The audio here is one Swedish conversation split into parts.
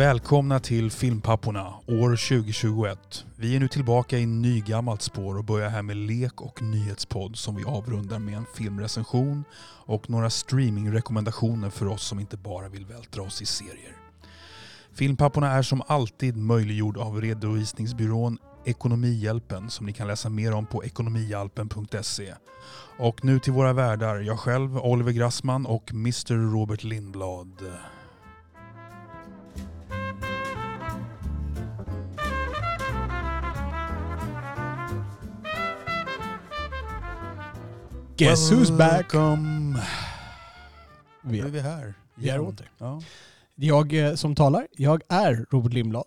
Välkomna till Filmpapporna år 2021. Vi är nu tillbaka i nygammalt spår och börjar här med lek och nyhetspodd som vi avrundar med en filmrecension och några streamingrekommendationer för oss som inte bara vill vältra oss i serier. Filmpapporna är som alltid möjliggjord av redovisningsbyrån Ekonomihjälpen som ni kan läsa mer om på ekonomihjälpen.se. Och nu till våra värdar, jag själv, Oliver Grassman och Mr Robert Lindblad. Guess who's back? Welcome. Vi Nu är är, vi här. vi är åter. Ja. Jag eh, som talar, jag är Robert Lindblad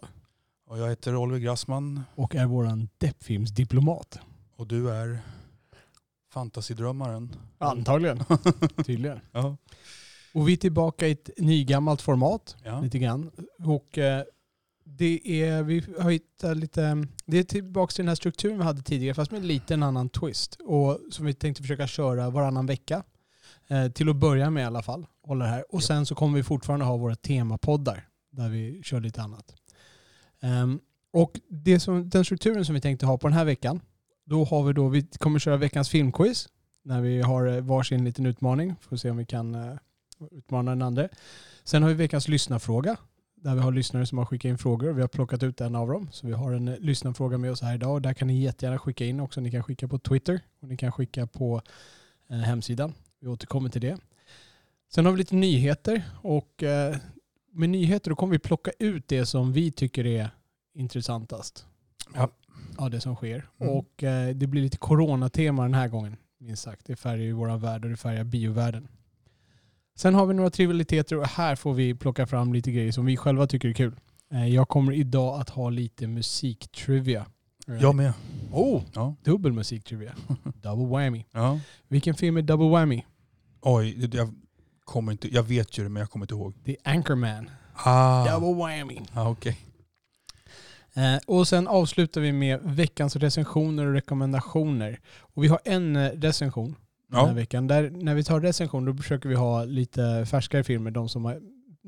Och jag heter Oliver Grassman och är våran deppfilmsdiplomat. och du är fantasydrömmaren. Antagligen. Tydligen. Ja. Och vi är tillbaka i ett nygammalt format Ja. lite grann. Och eh, det är, vi har hittat lite, det är tillbaka till den här strukturen vi hade tidigare fast med en liten annan twist. Och som vi tänkte försöka köra varannan vecka. Eh, till att börja med i alla fall. Hålla här. Och sen så kommer vi fortfarande ha våra temapoddar där vi kör lite annat. Ehm, och det som, den strukturen som vi tänkte ha på den här veckan, då har vi då, vi kommer köra veckans filmquiz när vi har eh, varsin liten utmaning. Får se om vi kan eh, utmana den andra. Sen har vi veckans lyssnarfråga där vi har lyssnare som har skickat in frågor. Vi har plockat ut en av dem. Så vi har en eh, lyssnarfråga med oss här idag. Och där kan ni jättegärna skicka in också. Ni kan skicka på Twitter och ni kan skicka på eh, hemsidan. Vi återkommer till det. Sen har vi lite nyheter och eh, med nyheter då kommer vi plocka ut det som vi tycker är intressantast. Ja. Av det som sker. Mm. Och eh, det blir lite coronatema den här gången. Minst sagt. Det färgar ju våra värld och det färgar biovärlden. Sen har vi några trivialiteter och här får vi plocka fram lite grejer som vi själva tycker är kul. Eh, Jag kommer idag att ha lite musiktrivia. Jag med. Oh, Ja. dubbel musiktrivia. Double whammy. Ja. Vilken film är double whammy? Oj, jag kommer inte, jag vet ju det men jag kommer inte ihåg. Det är Anchorman. Ah, Double whammy. ah okej. Eh, och sen avslutar vi med veckans recensioner och rekommendationer. Och vi har en eh, recension den här Ja. veckan. Där, när vi tar recension då försöker vi ha lite färskare filmer. De som är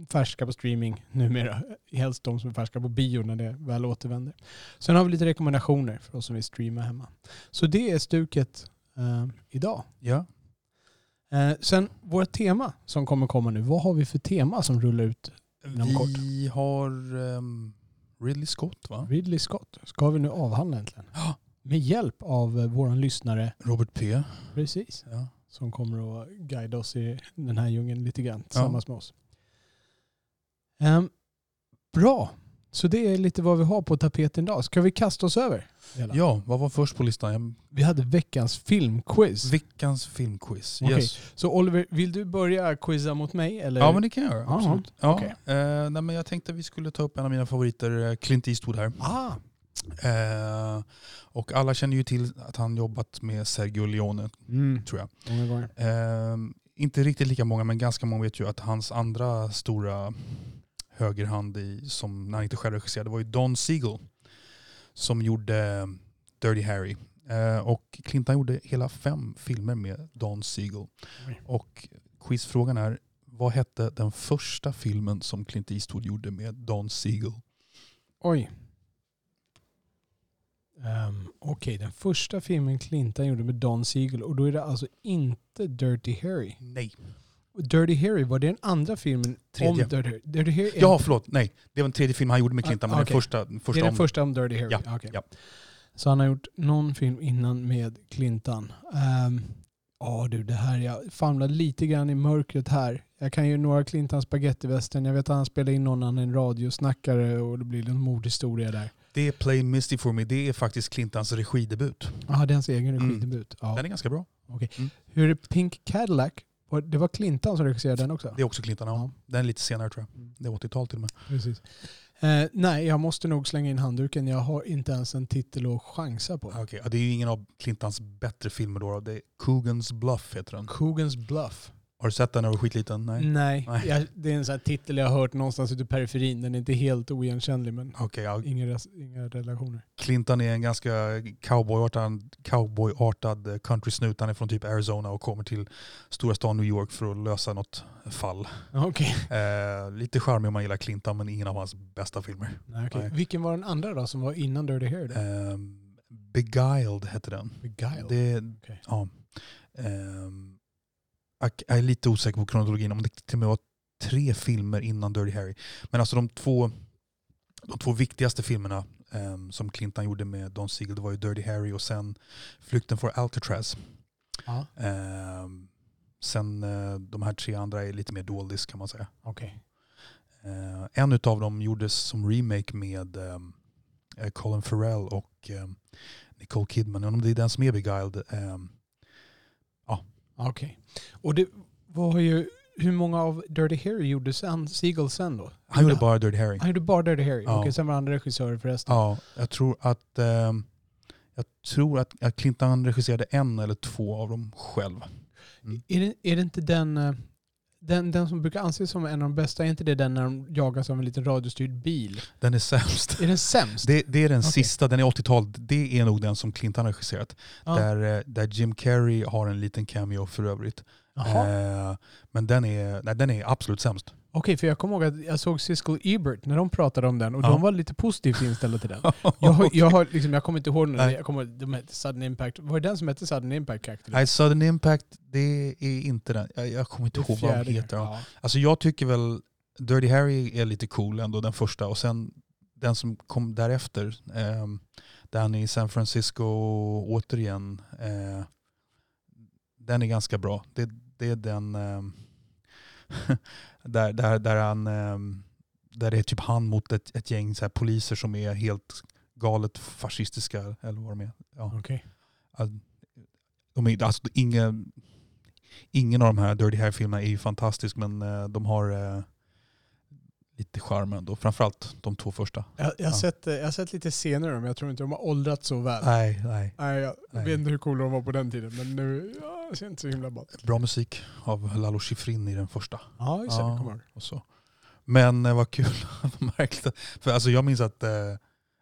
färska på streaming numera. Helst de som är färska på bio när det väl återvänder. Sen har vi lite rekommendationer för oss som vill streama hemma. Så det är stuket eh, idag. ja. Eh, sen vårt tema som kommer komma nu. Vad har vi för tema som rullar ut? Inom kort. Vi har ehm, Ridley Scott va? Ridley Scott ska vi nu avhandla äntligen. Ja. Med hjälp av eh, våran lyssnare, Robert P. precis, Ja. som kommer att guida oss i den här djungeln lite grann Ja. tillsammans med oss. Ehm, bra, så det är lite vad vi har på tapeten idag. Ska vi kasta oss över? hela? ja, vad var först på listan? Jag- Vi hade veckans filmquiz. Veckans filmquiz. Okej. Yes. så Oliver, vill du börja quizza mot mig? Eller? Ja men det kan jag göra. Absolut. Ja, okej. eh, nej, men jag tänkte att vi skulle ta upp en av mina favoriter, eh, Clint Eastwood här. Ah, Eh, och alla känner ju till att han jobbat med Sergio Leone, mm, tror jag. Eh, inte riktigt lika många, men ganska många vet ju att hans andra stora högerhand i, som när han inte själv regisserade var ju Don Siegel. Som gjorde Dirty Harry. Eh, och Clinton gjorde hela fem filmer med Don Siegel. Och quizfrågan är, vad hette den första filmen som Clint Eastwood gjorde med Don Siegel? Oj. Um, Okej, den första filmen Clinton gjorde med Don Siegel och då är det alltså inte Dirty Harry. Nej. Dirty Harry, var det den andra filmen Tredje. om Dirty Harry? Dirty Harry är, Ja, förlåt. Nej, det var den tredje filmen han gjorde med Clinton, Ah, men okej. den första, den det första är den om... första om Dirty Harry? Ja, okej. ja. Så han har gjort någon film innan med Clinton. Ehm, Ja du, det här, jag famlar lite grann i mörkret här. Jag kan ju några Clinton spagettivästern. Jag vet att han spelade in någon annan radiosnackare och det blir en mordhistoria där. Det är Play Misty for me, det är faktiskt Clintons regidebut. Ja, det är hans egen Mm. regidebut. Ja. Den är ganska bra. Hur är Pink Cadillac? Det var Clinton som regisserade den också? Det är också Clinton, ja. Den är lite senare tror jag. Det är 80-tal till och med. Precis. Eh, nej, jag måste nog slänga in handduken. Jag har inte ens en titel att chansa på. Ah, Okej, ja, det är ju ingen av Clintons bättre filmer då. Det är Coogan's Bluff heter den. Coogan's Bluff. Har du sett den när du var skitliten? Nej? Nej, Nej. Jag, det är en sån titel jag har hört någonstans ute i periferin. Den är inte helt oigenkännlig men Okej, ja. inga, inga relationer. Clinton är en ganska cowboyartad, cowboyartad eh, countrysnut. Han är från typ Arizona och kommer till stora stan New York för att lösa något fall. Okej. Eh, lite charmig om man gillar Clinton men ingen av hans bästa filmer. Nej, okej. Nej. Vilken var den andra då som var innan Dirty Harry? Då? Eh, Beguiled hette den. Beguiled? Det, Okej. ja. Ehm, jag jag är lite osäker på kronologin, om det till och med var tre filmer innan Dirty Harry. Men alltså de två, de två viktigaste filmerna ehm, som Clinton gjorde med Don Siegel, det var ju Dirty Harry och sen Flykten för Alcatraz. Ja, Ehm, sen eh, de här tre andra är lite mer doldis kan man säga. okej. Eh, en utav dem gjordes som remake med eh, Colin Farrell och Nicole Kidman. Om det är den som är Beguiled. ehm, Okej. Och det var ju, hur många av Dirty Harry gjorde sen, Seagull sen då? han gjorde bara Dirty Harry. Han gjorde bara Dirty Harry? Ja. Okej, sen var han regissör förresten? Ja, jag tror att ehm, jag tror att, att Clinton regisserade en eller två av dem själv. Mm. Är, det, är det inte den, eh, den, den som brukar anses som en av de bästa, är inte det den när de jagas av en liten radiostyrd bil? Den är sämst. Är den sämst? Det, det är den Okej. sista, den är 80-tal. Det är nog den som Clinton har regisserat. ja. Där, eh, där Jim Carrey har en liten cameo för övrigt. Eh, men den är, nej, den är absolut sämst. Okej, för jag kommer ihåg att jag såg Siskel Ebert när de pratade om den och Ja. de var lite positivt inställda till den. Jag, jag, har, liksom, jag kommer inte ihåg den, jag kommer, de hette Sudden Impact. Var det den som hette Sudden Impact? Actually? Nej, Sudden Impact, det är inte den. Jag, jag kommer inte ihåg vad den heter. Ja. Alltså jag tycker väl Dirty Harry är lite cool ändå, den första. Och sen den som kom därefter, ehm, där han är i San Francisco återigen. Eh, den är ganska bra. Det, det är den ehm, där, där, där han ehm, där det är typ han mot ett, ett gäng så här, poliser som är helt galet fascistiska eller vad de är. Ja. Att De är, alltså, ingen, ingen av de här Dirty Harry-filmerna är ju fantastisk men eh, de har eh, lite charm ändå. Framförallt de två första. Jag, jag, har Ja. sett, jag har sett lite scener men jag tror inte de har åldrats så väl. Nej, nej. Nej, jag Nej. vet inte hur coola de var på den tiden men nu ja, det ser inte så himla bra. Bra musik av Lalo Schifrin i den första. Ja, just det. Ja. kommer jag. Och så. Men eh, vad kul. För alltså, jag minns att eh,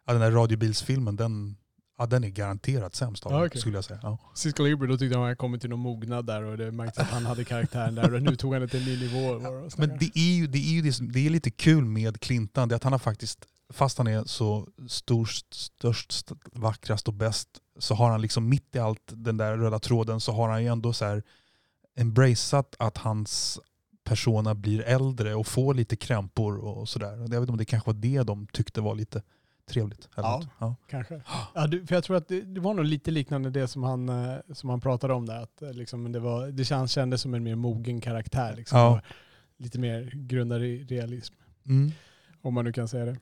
den där radiobilsfilmen, den, ja, den är garanterat sämst av Ja, okej. skulle jag säga. Ja. Siskel Ebert, då tyckte han hade kommit till någon mognad där och det märktes att han hade karaktären där och nu tog han det till en ny nivå. Men det är ju, det är ju det, det är lite kul med Clinton, det är att han har faktiskt, fast han är så störst, störst, st- vackrast och bäst, så har han liksom mitt i allt den där röda tråden så har han ju ändå så här embraceat att hans persona blir äldre och får lite krämpor och sådär. Jag vet inte om det kanske var det de tyckte var lite trevligt. Ja. något. Ja. Kanske. Ja, du, för jag tror att det, det var nog lite liknande det som han, eh, som han pratade om där. Att, eh, liksom, det, var, det känns, kändes som en mer mogen karaktär. Liksom, Ja. Lite mer grundad i realism. Mm. Om man nu kan säga det.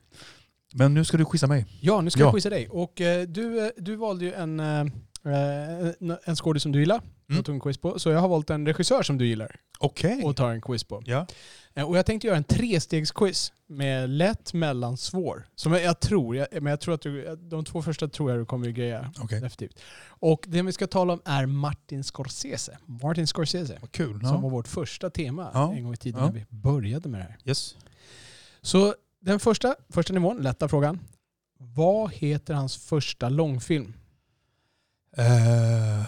Men nu ska du quizza mig. Ja, nu ska Ja. jag quizza dig. Och eh, du, du valde ju en, eh, en, skådis som du gillar. Mm. Och tog en quiz på. Så jag har valt en regissör som du gillar Okej. och tar en quiz på. Ja. Eh, Och jag tänkte göra en trestegsquiz med lätt, mellan, svår. Som jag, jag tror, jag, men jag tror att du, de två första tror jag du kommer att greja. Okej. Definitivt. Och det vi ska tala om är Martin Scorsese. Martin Scorsese. Vad kul. Som var Ja. vårt första tema Ja. en gång i tiden Ja. när vi började med det här. Yes. Så den första, första nivån, lätta frågan. Vad heter hans första långfilm? Eh,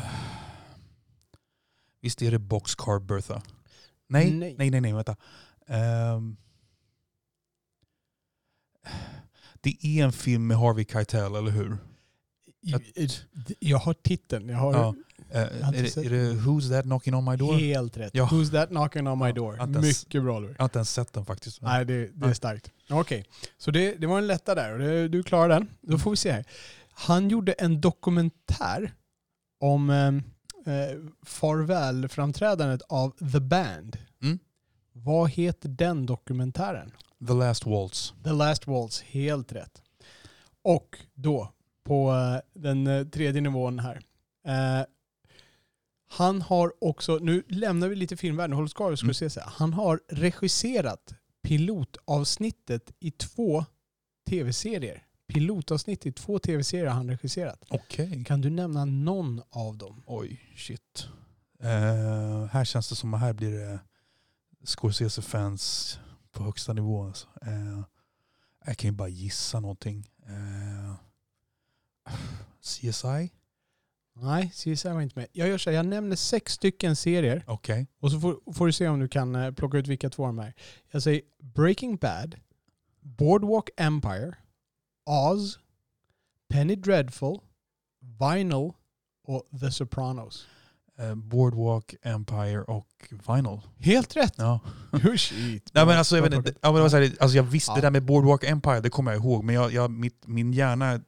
visst är det Boxcar Bertha? Nej, Nej. nej, nej, nej, vänta. Ehm, det är en film med Harvey Keitel, eller hur? Jag, jag har titeln. Jag har Ja. Eh, har är, det, är det Who's That Knocking On My Door? helt rätt. Ja. Who's that knocking on my Ja, door? jag ens- Mycket bra Louis. Jag har inte ens sett den faktiskt. Nej, det, det är starkt. Okej, så det, det var en lätta där du klarar den. Då får vi se här. Han gjorde en dokumentär om eh, eh, farvälframträdandet av The Band. Vad heter den dokumentären? The Last Waltz. The Last Waltz, helt rätt. Och då, på eh, den eh, tredje nivån här. Eh, han har också, nu lämnar vi lite filmvärlden, håll kvar ska Mm. se. Han har regisserat pilotavsnittet i två tv-serier. Pilotavsnitt i två tv-serier har han regisserat. Okej. Kan du nämna någon av dem? Oj, shit. Eh, här känns det som att här blir det Scorsese-fans på högsta nivå. Alltså. Eh, jag kan ju bara gissa någonting. Eh, CSI? Nej, CSI var inte med. Jag gör så här, jag nämner sex stycken serier Okej. och så får, får du se om du kan eh, plocka ut vilka två de är. Jag säger Breaking Bad, Boardwalk Empire, Oz, Penny Dreadful, Vinyl och The Sopranos. Eh, Boardwalk, Empire och Vinyl. Helt rätt! Ja. Shit. Nej, men alltså, jag, vet inte, ja, men det var så här, alltså jag visste Ja. det där med Boardwalk Empire, det kommer jag ihåg. Men jag, jag, mitt, min hjärna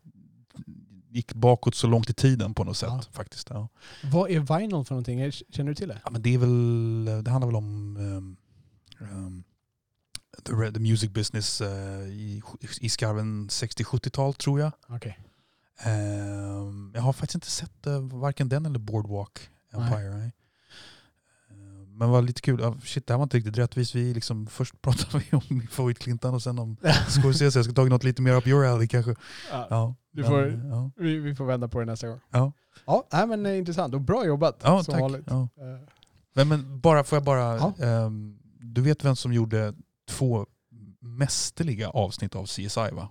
gick bakåt så långt i tiden på något sätt. Ja. faktiskt. Ja. Vad är Vinyl för någonting? Känner du till det? Ja, men det, är väl, det handlar väl om um, um, the, the music business eh, i, i skarven 60-70-tal tror jag. Okej. Ehm, jag har faktiskt inte sett uh, varken den eller Boardwalk Empire. Nej. Ehm, Men vad lite kul, shit det här var inte riktigt rättvist. Vi liksom, först pratade vi om min favorit Clinton och sen om Scorsese. Jag ska ta något lite mer up your alley kanske. Ja, Ja, Du men, får- ja. vi, vi får vända på det nästa gång. Ja. Ja, nej, men eh, intressant och bra jobbat Ja, som tack. vanligt. Ja. Eh, Men, men bara, får jag bara... Ehm, du vet vem som gjorde två mästerliga avsnitt av CSI va?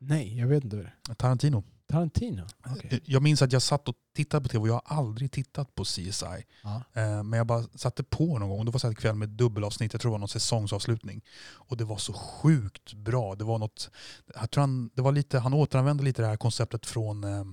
nej, jag vet inte. Tarantino. Tarantino? Okej. Jag minns att jag satt och tittade på tv och jag har aldrig tittat på CSI. Ja. Eh, Men jag bara satte på någon gång. Det var så här en kväll med dubbelavsnitt. Jag tror det var någon säsongsavslutning. Och det var så sjukt bra. Det var något... Jag tror han, det var lite, han återanvände lite det här konceptet från eh,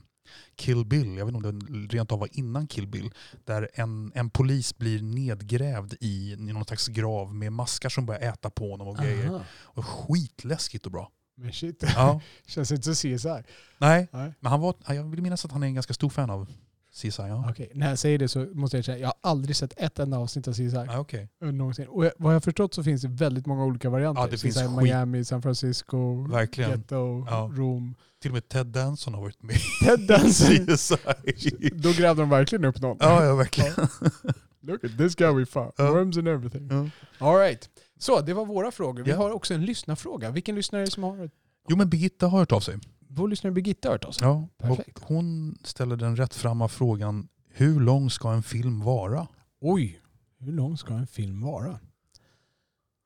Kill Bill. Jag vet inte om det rent av var innan Kill Bill. Där en, en polis blir nedgrävd i, i någon slags grav med maskar som börjar äta på honom och grejer. Och skitläskigt och bra. Men shit, Ja. känns inte så CSI. Nej, Nej. men han var, jag vill minnas att han är en ganska stor fan av CSI. Ja. Okej, när jag säger det så måste jag säga jag har aldrig sett ett enda avsnitt av CSI. Okej. eh, Någonsin. Och jag, vad jag har förstått så finns det väldigt många olika varianter. Ja, det finns CSI skit. Miami, San Francisco, Verkligen. Ghetto, Ja. Rom. Till och med Ted Danson har varit med Ted Danson. CSI. Då grävde de verkligen upp någon. Ja, ja verkligen. Look at this guy we found. Worms and everything. Ja. All right. Så, det var våra frågor. Vi Ja. har också en lyssnarfråga. Vilken lyssnare är det som har... Jo men Birgitta har hört av sig. Vår lyssnare Birgitta har hört oss. Ja, Perfekt. och hon ställer den rättframma frågan hur lång ska en film vara? Oj, hur lång ska en film vara?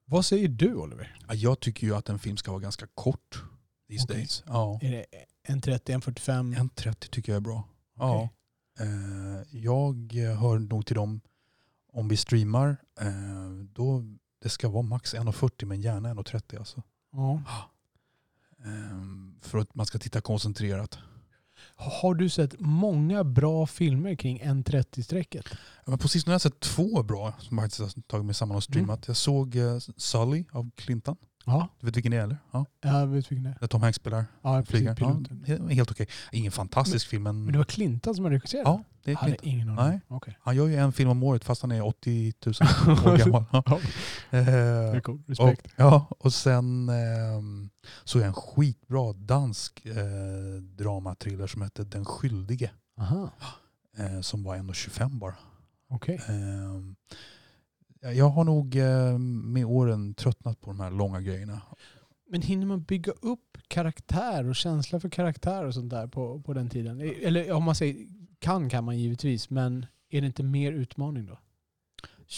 Vad säger du Oliver? Ja, Jag tycker ju att en film ska vara ganska kort these Okej. days. Ja. Är det en 30, en 45? En 30 tycker jag är bra. Ja. Eh, jag hör nog till dem, om vi streamar, eh, då det ska vara max 1.40 men gärna 1.30 alltså. Ja. Eh, för att man ska titta koncentrerat. Har du sett många bra filmer kring 1.30-strecket? Men på sistone har jag sett två bra som jag faktiskt har tagit mig samman och streamat. Jag såg eh, Sully av Clinton. Ja, Du vet vilken det är eller? Ja. jag vet vilken det är. Där Tom Hanks spelar Ja. Ja, Piloten. he- helt okej. Ingen fantastisk film men, Men det var Clinton som hade regisserat? ja, det är Clinton. ingen aning. Nej. Okej. Han gör ju en film om året fast han är 80 000 år gammal. Ja. Ja, det är Eh, cool. och, Respekt. ja, och sen ehm, såg jag en skitbra dansk eh, dramatriller som hette Den skyldige. Aha, Eh, som var 1,25 bara. okej. Ehm, jag har nog eh, med åren tröttnat på de här långa grejerna. Men hinner man bygga upp karaktär och känsla för karaktär och sånt där på, på den tiden? Eller om man säger kan kan man givetvis, men är det inte mer utmaning då?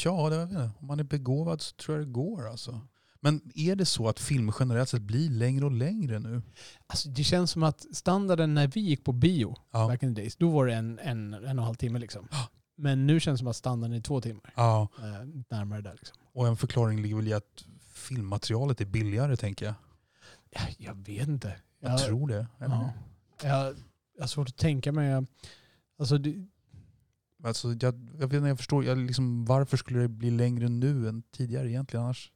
Ja, det, vet om man är begåvad så tror jag det går. Alltså. Men är det så att filmer generellt sett blir längre och längre nu? Alltså, det känns som att standarden när vi gick på bio, Ja. back in the days, då var det en, en, en och en halv timme liksom. Men nu känns det som att standarden är två timmar. ja. Eh, närmare där liksom. Och en förklaring ligger väl i att filmmaterialet är billigare tänker jag. Ja, jag vet inte. Jag tror det. Ja. jag, jag har svårt att tänka mig. Alltså, det, Alltså, jag, jag, vet inte, jag förstår, jag liksom, varför skulle det bli längre nu än tidigare egentligen annars?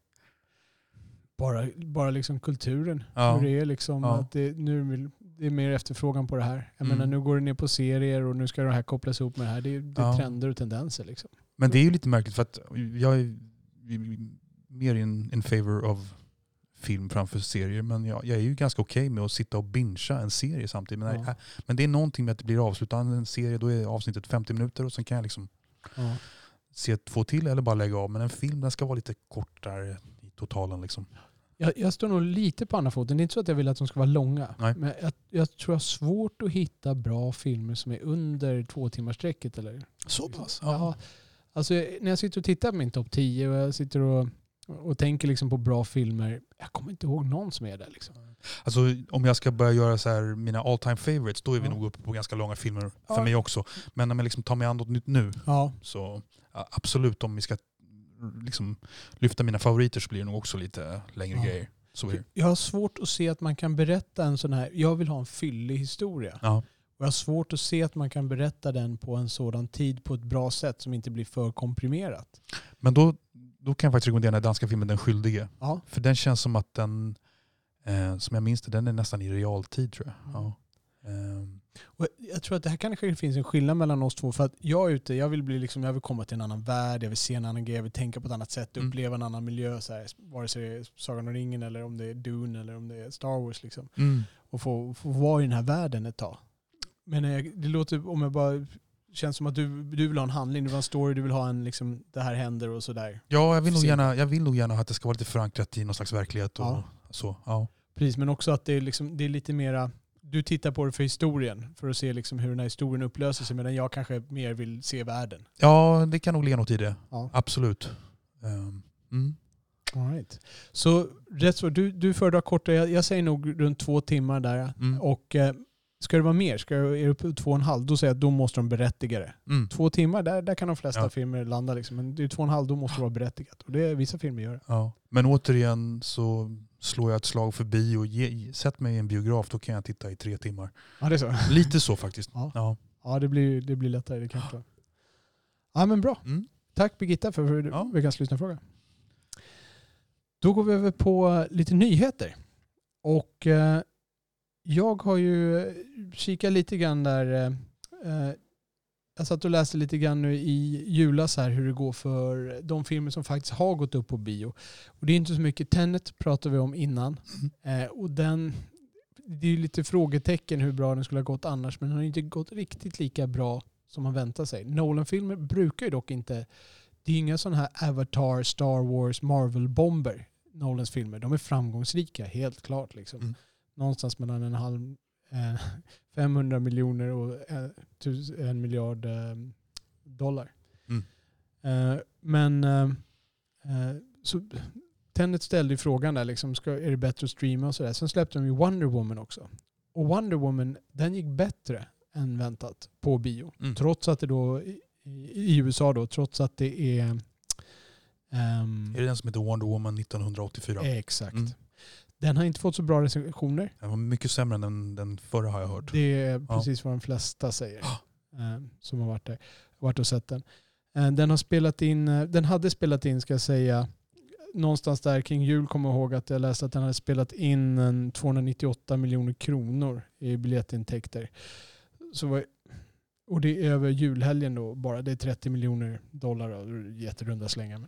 bara, bara liksom kulturen. Ja. Hur det är liksom. Ja. Att det, nu vill, det är mer efterfrågan på det här. Jag Mm. menar nu går det ner på serier och nu ska det här kopplas ihop med det här. Det är, det är Ja. trender och tendenser liksom. Men det är ju lite märkligt för att jag är mer in, in favor of film framför serier. Men jag, jag är ju ganska okej med att sitta och bingea en serie samtidigt. Men, Ja. äh, men det är någonting med att det blir avslutat. En serie, då är avsnittet 50 minuter och sen kan jag liksom Ja. se två till eller bara lägga av. Men en film den ska vara lite kortare i totalen. Liksom. Jag, jag står nog lite på andra foten. Det är inte så att jag vill att de ska vara långa. Nej. Men jag, jag tror jag har svårt att hitta bra filmer som är under två timmars sträcket eller Så pass? Ja. Alltså, när jag sitter och tittar på min topp 10 och jag sitter och och tänker liksom på bra filmer, jag kommer inte ihåg någon som är där. Liksom. Alltså, om jag ska börja göra så här, mina all time favorites, då är vi Ja. nog uppe på ganska långa filmer för Ja. mig också. Men om jag liksom tar mig an något nytt nu, Ja, så ja, absolut om vi ska liksom lyfta mina favoriter så blir det nog också lite längre Ja. grejer. Så jag har svårt att se att man kan berätta en sån här, jag vill ha en fyllig historia. Ja. Och jag har svårt att se att man kan berätta den på en sådan tid på ett bra sätt som inte blir för komprimerat. Men då, då kan jag faktiskt rekommendera den danska filmen Den skyldige. Ja. För den känns som att den, eh, som jag minns det, den är nästan i realtid tror jag. Mm. Ja. Ehm, Och jag tror att det här kanske finns en skillnad mellan oss två. För att jag är ute, jag vill, bli liksom, jag vill komma till en annan värld, jag vill se en annan grej, jag vill tänka på ett annat sätt, Mm. uppleva en annan miljö. Så här, vare sig det är Sagan om ringen eller om det är Dune eller om det är Star Wars. Liksom. mm. Och få, få vara i den här världen ett tag. Men eh, det låter, om jag bara, känns som att du, du vill ha en handling, du vill ha en story, du vill ha en liksom, det här händer och sådär. Ja, jag vill, nog gärna, jag vill nog gärna att det ska vara lite förankrat i någon slags verklighet. Och Ja. så. Ja. Precis, men också att det är, liksom, det är lite mera, du tittar på det för historien, för att se liksom hur den här historien upplöser sig, medan jag kanske mer vill se världen. ja, det kan nog ligga något i det. Ja. Absolut. Ehm, mm. All right. Så rätt så, du, du föredrar kortare, jag, jag säger nog runt två timmar där. Mm. Och eh, ska det vara mer, ska det, är det på två och en halv, då säger jag att då måste de berättiga det. Mm. Två timmar, där, där kan de flesta Ja. filmer landa liksom. Men det är två och en halv, då måste det vara berättigat. Och det är vissa filmer gör det. Ja. Men återigen så slår jag ett slag förbi och ge, sätt mig i en biograf, då kan jag titta i tre timmar. Ja, det är så. Lite så faktiskt. Ja. Ja. Ja, det blir, det blir lättare. Det kan jag. Ja, men bra. Mm. Tack Birgitta för, Ja. veckans lyssnarfråga. Då går vi över på lite nyheter. Och eh, jag har ju kikat lite grann där. Eh, eh, jag satt och läste lite grann nu i julas här hur det går för de filmer som faktiskt har gått upp på bio. Och det är inte så mycket. Tenet pratade vi om innan. Eh, och den, det är ju lite frågetecken hur bra den skulle ha gått annars. Men den har inte gått riktigt lika bra som man väntar sig. Nolan-filmer brukar ju dock inte... Det är inga sådana här Avatar, Star Wars, Marvel-bomber. Nolans filmer. De är framgångsrika, helt klart. Liksom. Mm. Någonstans mellan en halv... Eh, 500 miljoner och eh, en miljard eh, dollar. Mm. Eh, men... Eh, eh, så, Tenet ställde ju frågan där, liksom, ska, är det bättre att streama och sådär. Sen släppte de ju Wonder Woman också. Och Wonder Woman, den gick bättre än väntat på bio. Mm. Trots att det då, i, i USA då, trots att det är... ehm, Är det den som heter Wonder Woman 1984? Exakt. Mm. Den har inte fått så bra recensioner. Den var mycket sämre än den, den förra har jag hört. Det är precis vad de flesta säger. eh, som har varit där. Varit och sett den. Eh, den har spelat in, eh, den hade spelat in ska jag säga, någonstans där kring jul kommer jag ihåg att jag läste att den hade spelat in en 298 miljoner kronor i biljettintäkter. Så, och det är över julhelgen då bara. Det är 30 miljoner dollar. Jätterunda slängar.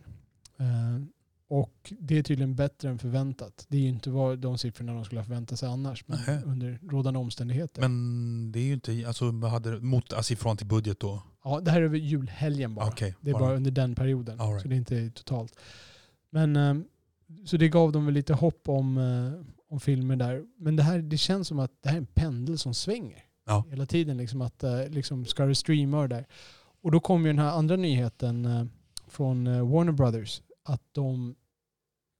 Och det är tydligen bättre än förväntat. Det är ju inte vad de siffrorna de skulle ha förväntat sig annars. Men Nähä. under rådande omständigheter. Men det är ju inte, alltså, hade, mot, alltså ifrån till budget då? Ja, det här är över julhelgen bara. Okej, det är bara under den perioden. Right. Så det är inte totalt. Men eh, så det gav dem väl lite hopp om, eh, om filmer där. Men det här det känns som att det här är en pendel som svänger. Ja. Hela tiden liksom att eh, liksom ska du streama där. Och då kom ju den här andra nyheten från Warner Brothers att de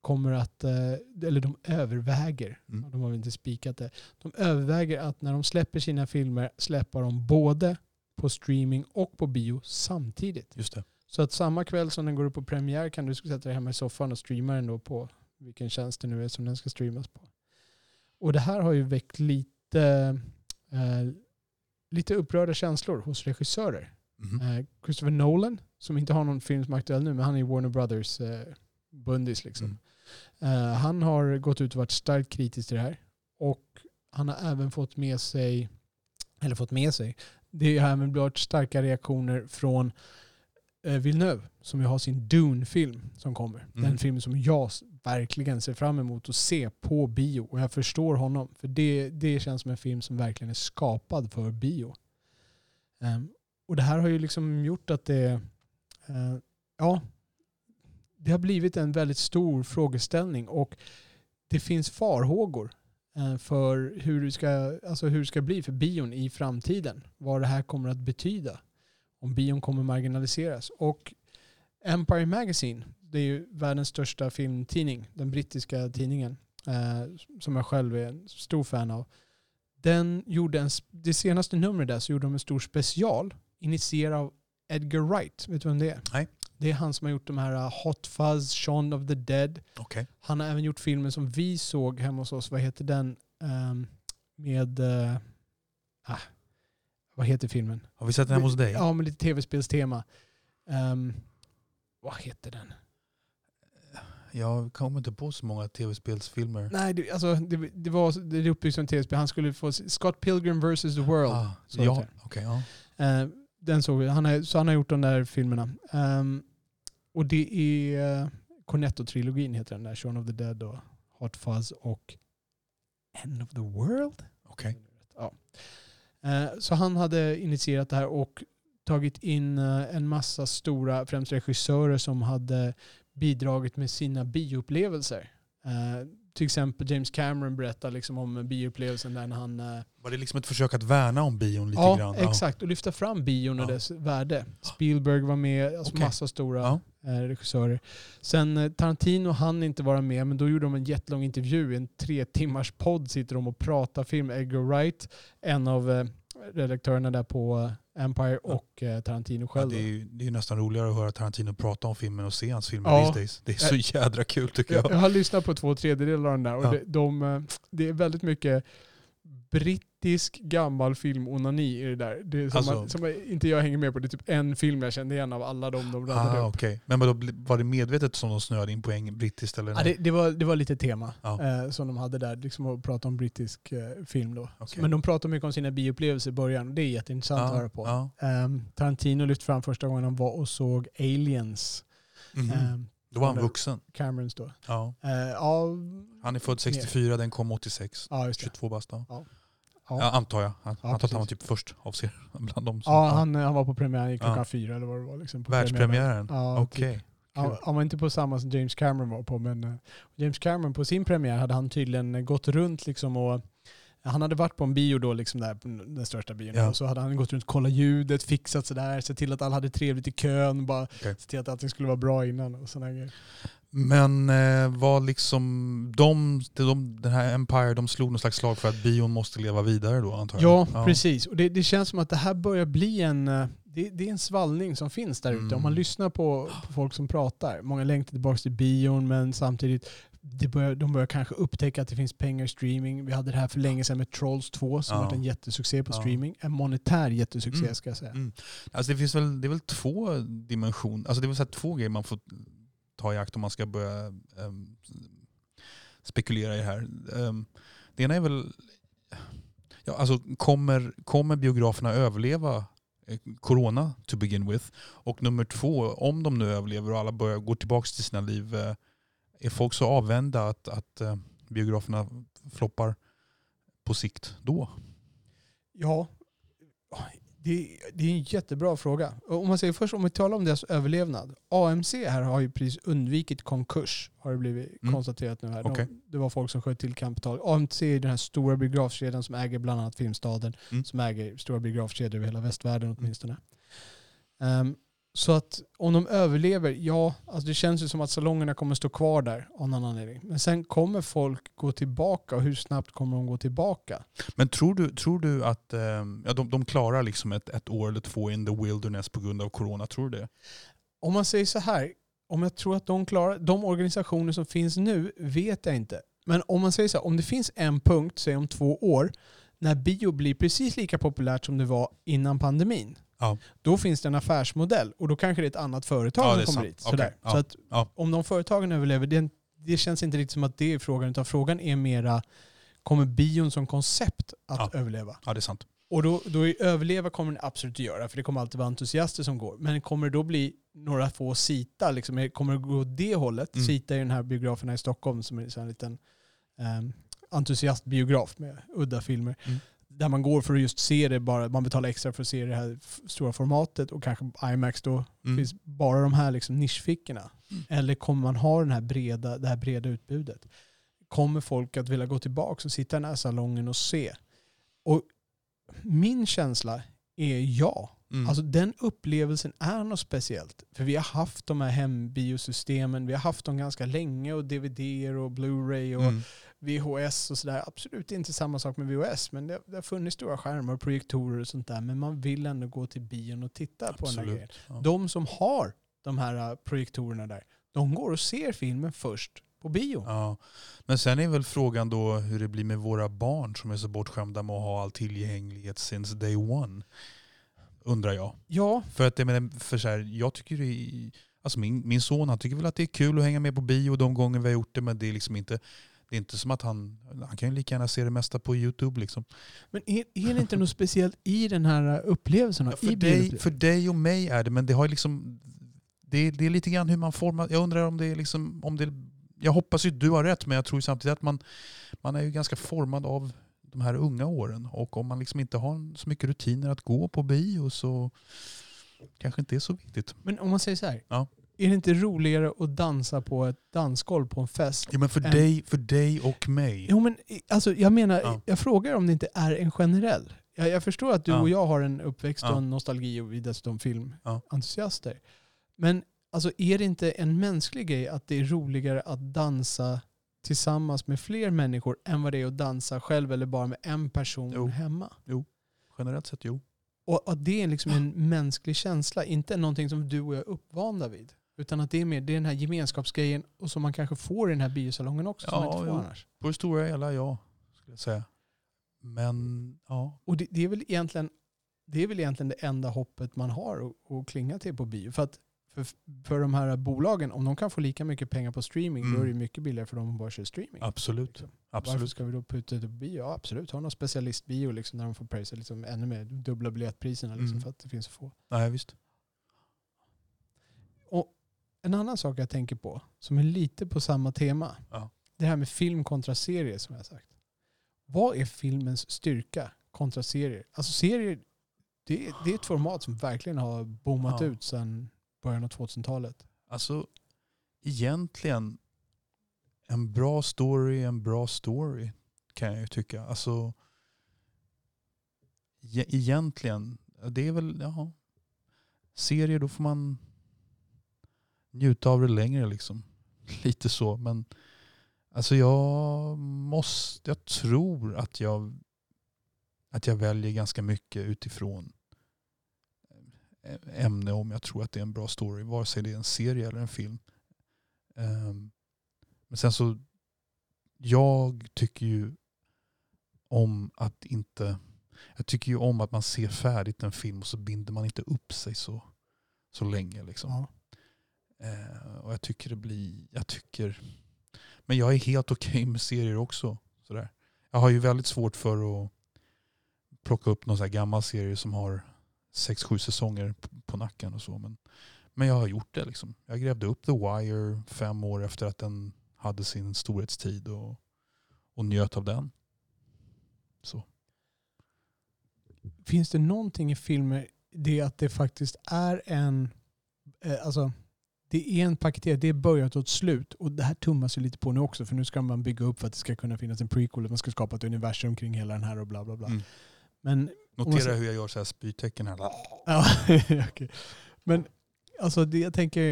kommer att, eh, eller de överväger, Mm. de har väl inte spikat det, de överväger att när de släpper sina filmer släppa dem både på streaming och på bio samtidigt. Just det. Så att samma kväll som den går upp på premiär kan du sätta dig hemma i soffan och streama den då på vilken tjänst det nu är som den ska streamas på. Och det här har ju väckt lite, eh, lite upprörda känslor hos regissörer. Mhm. Eh, Christopher Nolan, som inte har någon film som är aktuell nu, men han är Warner Brothers eh, bundis. Liksom. Mm. Eh, han har gått ut och varit starkt kritisk till det här. Och han har även fått med sig, eller fått med sig, det har även blivit starka reaktioner från eh, Villeneuve som ju har sin Dune-film som kommer. Mm. Den filmen som jag verkligen ser fram emot att se på bio. Och jag förstår honom. För det, det känns som en film som verkligen är skapad för bio. Ehm, och det här har ju liksom gjort att det, eh, ja, det har blivit en väldigt stor frågeställning och det finns farhågor eh, för hur det, ska, alltså hur det ska bli för bion i framtiden. Vad det här kommer att betyda. Om bion kommer marginaliseras. Och Empire Magazine, Det är ju världens största filmtidning, den brittiska tidningen, eh, som jag själv är en stor fan av. Den gjorde en, det senaste numret där så gjorde de en stor special initierad av Edgar Wright. Vet du vem det är? Nej. Det är han som har gjort de här uh, Hot Fuzz, Shaun of the Dead. Okej. Han har även gjort filmen som vi såg hemma hos oss. Vad heter den? Ehm, med... ah, vad heter filmen? Har vi sett den hemma hos dig? Ja, med lite tv-spelstema. Ehm, vad heter den? Jag kommer inte på så många tv-spelsfilmer. Nej, det, alltså, det, det var det uppbyggt som tv-spel. Han skulle få Scott Pilgrim vs. The World. Ah, ja, okej. ja. Eh, den såg vi. Han har, så han har gjort de där filmerna. Ehm, och det är uh, Cornetto-trilogin heter den där. Shaun of the Dead och Hot Fuzz och End of the World. Okej. Ja. Eh, så han hade initierat det här och tagit in eh, en massa stora, främst regissörer som hade bidragit med sina bioupplevelser. Eh, till exempel James Cameron berättar liksom om bioupplevelsen där när han eh, Var det liksom ett försök att värna om bion lite ja, grann? exakt. Och lyfta fram bion och Ja. dess värde. Spielberg var med, alltså Okej. massa stora Ja. Eh, regissörer. Sen eh, Tarantino hann inte vara med, men då gjorde de en jättelång intervju. En tre timmars podd sitter de och pratar film. Edgar Wright, en av eh, redaktörerna där på Empire Ja. och Tarantino Ja, själv. det, är ju, det är nästan roligare att höra Tarantino prata om filmen och se hans filmer Ja. these days. Det är så jädra kul tycker Jag, jag. har lyssnat på två tredjedelar av den där och Ja. det, de, det är väldigt mycket brittisk gammal filmonani i det där. Det är som, Alltså- att, som jag- inte jag hänger med på. Det är typ en film jag kände igen av alla de de radade Ah, upp. okej. Men bli- var det medvetet som de snöade in på eng- brittiskt eller? Ja, nej? det, det, var, det var lite tema Ja. eh, som de hade där, liksom att prata om brittisk eh, film då. Okej. Men de pratar mycket om sina bioupplevelser i början det är jätteintressant att höra på. Ja. Ehm, Tarantino lyfte fram första gången han var och såg Aliens. Mhm. Ehm, Då var han vuxen. Camerons då. Ja. Eh, ja, Han är född 64, den kom 86. ja, just det. 22 bast. Ja. Ja. Ja, antar jag. Han, antar att han var typ först av ser bland dem. som- Ja, han, han var på premiären klockan Ja. fyra eller vad det var. Liksom, på Världspremiären? Ja, Okej. typ. Ja, han var inte på samma som James Cameron var på, men eh, James Cameron på sin premiär hade han tydligen gått runt liksom och han hade varit på en bio då, liksom där, den största bion. Ja. Och så hade han gått runt och kollat ljudet, fixat sådär, sett till att alla hade trevligt i kön, bara Okej. sett till att allting skulle vara bra innan och sådana grejer. Men eh, vad liksom, de, de, den här Empire, de slog någon slags slag för att bion måste leva vidare då antar jag? Ja, precis. Och det, det känns som att det här börjar bli en, eh, det, det är en svallning som finns där ute. Mm. Om man lyssnar på, på folk som pratar. Många längtar tillbaka till bion men samtidigt det börjar, de börjar kanske upptäcka att det finns pengar i streaming. Vi hade det här för länge sedan med Trolls 2 som Ja. var en jättesuccé på Ja. streaming. En monetär jättesuccé Mm. ska jag säga. Mm. Alltså det finns väl, det är väl två dimensioner, alltså det är väl så två grejer man får ta i akt om man ska börja um, spekulera i det här. Um, det ena är väl, ja, alltså kommer, kommer biograferna överleva eh, corona to begin with? Och nummer två, om de nu överlever och alla börjar gå tillbaka till sina liv, eh, är folk så avvända att, att eh, biograferna floppar på sikt då? Ja, det, det är en jättebra fråga. Om man säger först, om vi talar om deras överlevnad. AMC här har ju precis undvikit konkurs, har det blivit Mm. konstaterat nu här. Okej. De, det var folk som sköt till kapital. AMC är den här stora biografkedjan som äger bland annat Filmstaden, Mm. som äger stora biografkedjor över hela västvärlden åtminstone. Ehm, så att om de överlever, ja, alltså det känns ju som att salongerna kommer stå kvar där av någon anledning. Men sen kommer folk gå tillbaka och hur snabbt kommer de gå tillbaka? Men tror du, tror du att ehm, ja, de, de klarar liksom ett, ett år eller två in the wilderness på grund av corona? Tror du det? Om man säger så här, om jag tror att de klarar, de organisationer som finns nu vet jag inte. Men om man säger så här, om det finns en punkt, säg om två år, när bio blir precis lika populärt som det var innan pandemin. Ja. Då finns det en affärsmodell och då kanske det är ett annat företag Ja, som kommer sant. dit. Sådär. Okej, ja, Så att om de företagen överlever, det, det känns inte riktigt som att det är frågan, utan frågan är mera, kommer bion som koncept att överleva? Ja, det är sant. Och då, då överleva kommer den absolut att göra, för det kommer alltid vara entusiaster som går. Men kommer det då bli några få Sita? Liksom, kommer det gå det hållet? Mm. Sita är den här biografen här i Stockholm som är en liten um, entusiastbiograf med udda filmer. Mm. Där man går för att just se det bara, man betalar extra för att se det här stora formatet och kanske IMAX då Mm. finns bara de här liksom nischfickorna. Mm. Eller kommer man ha den här breda, det här breda utbudet? Kommer folk att vilja gå tillbaka och sitta i den här salongen och se? Och min känsla är ja. Mm. Alltså den upplevelsen är något speciellt. För vi har haft de här hembiosystemen, vi har haft dem ganska länge och DVD och Blu-ray och mm. VHS och sådär. Absolut inte samma sak med VHS, men det, det har funnits stora skärmar och projektorer och sånt där. Men man vill ändå gå till bion och titta på den här grejen. Absolut. Ja. De som har de här äh, projektorerna där, de går och ser filmen först på bio. Ja. Men sen är väl frågan då hur det blir med våra barn som är så bortskämda med att ha all tillgänglighet since day one. Undrar jag. Ja, För att jag, menar, för så här, jag tycker det är, alltså min, min son han tycker väl att det är kul att hänga med på bio de gånger vi har gjort det men det är liksom inte det är inte som att han, han kan ju lika gärna se det mesta på YouTube. Liksom. men är, är det inte något speciellt i den här äh, upplevelsen? Ja, i för, dig, för dig och mig är det, men det har liksom det, är- det är lite grann hur man formar. Jag undrar om det är liksom, om det, jag hoppas ju att du har rätt, men jag tror samtidigt att man, man är ju ganska formad av de här unga åren. Och om man liksom inte har så mycket rutiner att gå på bio så kanske inte är så viktigt. Men om man säger så här. Ja. Är det inte roligare att dansa på ett dansgolv på en fest? Ja, men för, En- dig, för dig och mig. Jo men alltså, jag menar, Ja. jag frågar om det inte är en generell. Jag, jag förstår att du Ja. och jag har en uppväxt och Ja. en nostalgi och vi är dessutom filmentusiaster. Men alltså, är det inte en mänsklig grej att det är roligare att dansa tillsammans med fler människor än vad det är att dansa själv eller bara med en person Jo. hemma? Generellt sett jo. Och att det är liksom en mänsklig känsla, inte någonting som du och jag är uppvanda vid. Utan att det är mer det är den här gemenskapsgrejen och som man kanske får i den här biosalongen också, som Ja, man inte får annars. På det stora hela ja, skulle jag säga. Men ja, Och det, det, är väl egentligen, det är väl egentligen det enda hoppet man har att, klinga till på bio. För att för, för de här bolagen, om de kan få lika mycket pengar på streaming, Mm. då är det mycket billigare för dem att bara köra streaming. absolut. Liksom. Varför absolut. ska vi då putta ut på bio? Ja, absolut. Ha någon specialistbio liksom, där de får prisa liksom, ännu mer, dubbla biljettpriserna liksom, Mm. för att det finns så få. Nej, visst. En annan sak jag tänker på, som är lite på samma tema, Ja. det här med film kontra serie som jag sagt. Vad är filmens styrka kontra serier? Alltså serier, det, det är ett format som verkligen har boomat Ja. ut sedan början av 2000-talet. Alltså egentligen en bra story en bra story kan jag ju tycka. Alltså e- egentligen, det är väl, ja. Serier då får man njuta av det längre liksom. Lite så men alltså jag måste, jag tror att jag att jag väljer ganska mycket utifrån ämne om jag tror att det är en bra story. Vare sig det är en serie eller en film. Ehm, men sen så, jag tycker ju om att inte, jag tycker ju om att man ser färdigt en film och så binder man inte upp sig så, så länge. Liksom. Ja. Eh, och jag tycker det blir, jag tycker, men jag är helt okej med serier också. Sådär. Jag har ju väldigt svårt för att plocka upp någon sån här gammal serie som har sex, sju säsonger på nacken och så. Men, men jag har gjort det liksom. Jag grävde upp The Wire fem år efter att den hade sin storhetstid och, och njöt av den. Så. Finns det någonting i filmer, det att det faktiskt är en, eh, alltså det är en paketerad, det är börjat och ett slut. Och det här tummas ju lite på nu också, för nu ska man bygga upp för att det ska kunna finnas en prequel, man ska skapa ett universum kring hela den här och bla bla bla. Mm. Men Notera hur jag gör så här spytecken här. Ja, okej. Men alltså det jag tänker,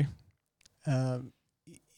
eh,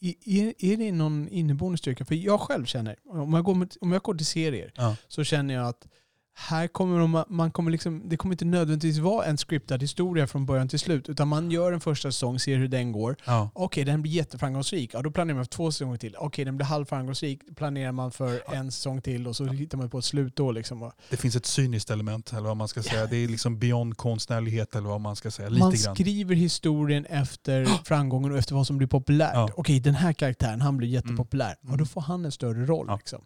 i- är, är det någon inneboende styrka? För jag själv känner, om jag går, med, om jag går till serier, Ja. så känner jag att här kommer de, man kommer liksom, det kommer inte nödvändigtvis vara en scriptad historia från början till slut, utan man gör en första säsong, ser hur den går. Ja. Okej, den blir jätteframgångsrik. Ja, då planerar man för två säsonger till. Okej, den blir halvframgångsrik. planerar man för en säsong till och så hittar man på ett slut då. Liksom. Det finns ett cyniskt element eller vad man ska säga. Det är liksom beyond konstnärlighet eller vad man ska säga. Lite man grann. skriver historien efter framgången och efter vad som blir populärt. Ja. Okej, den här karaktären, han blir jättepopulär. Mm. Och då får han en större roll. Ja, Liksom.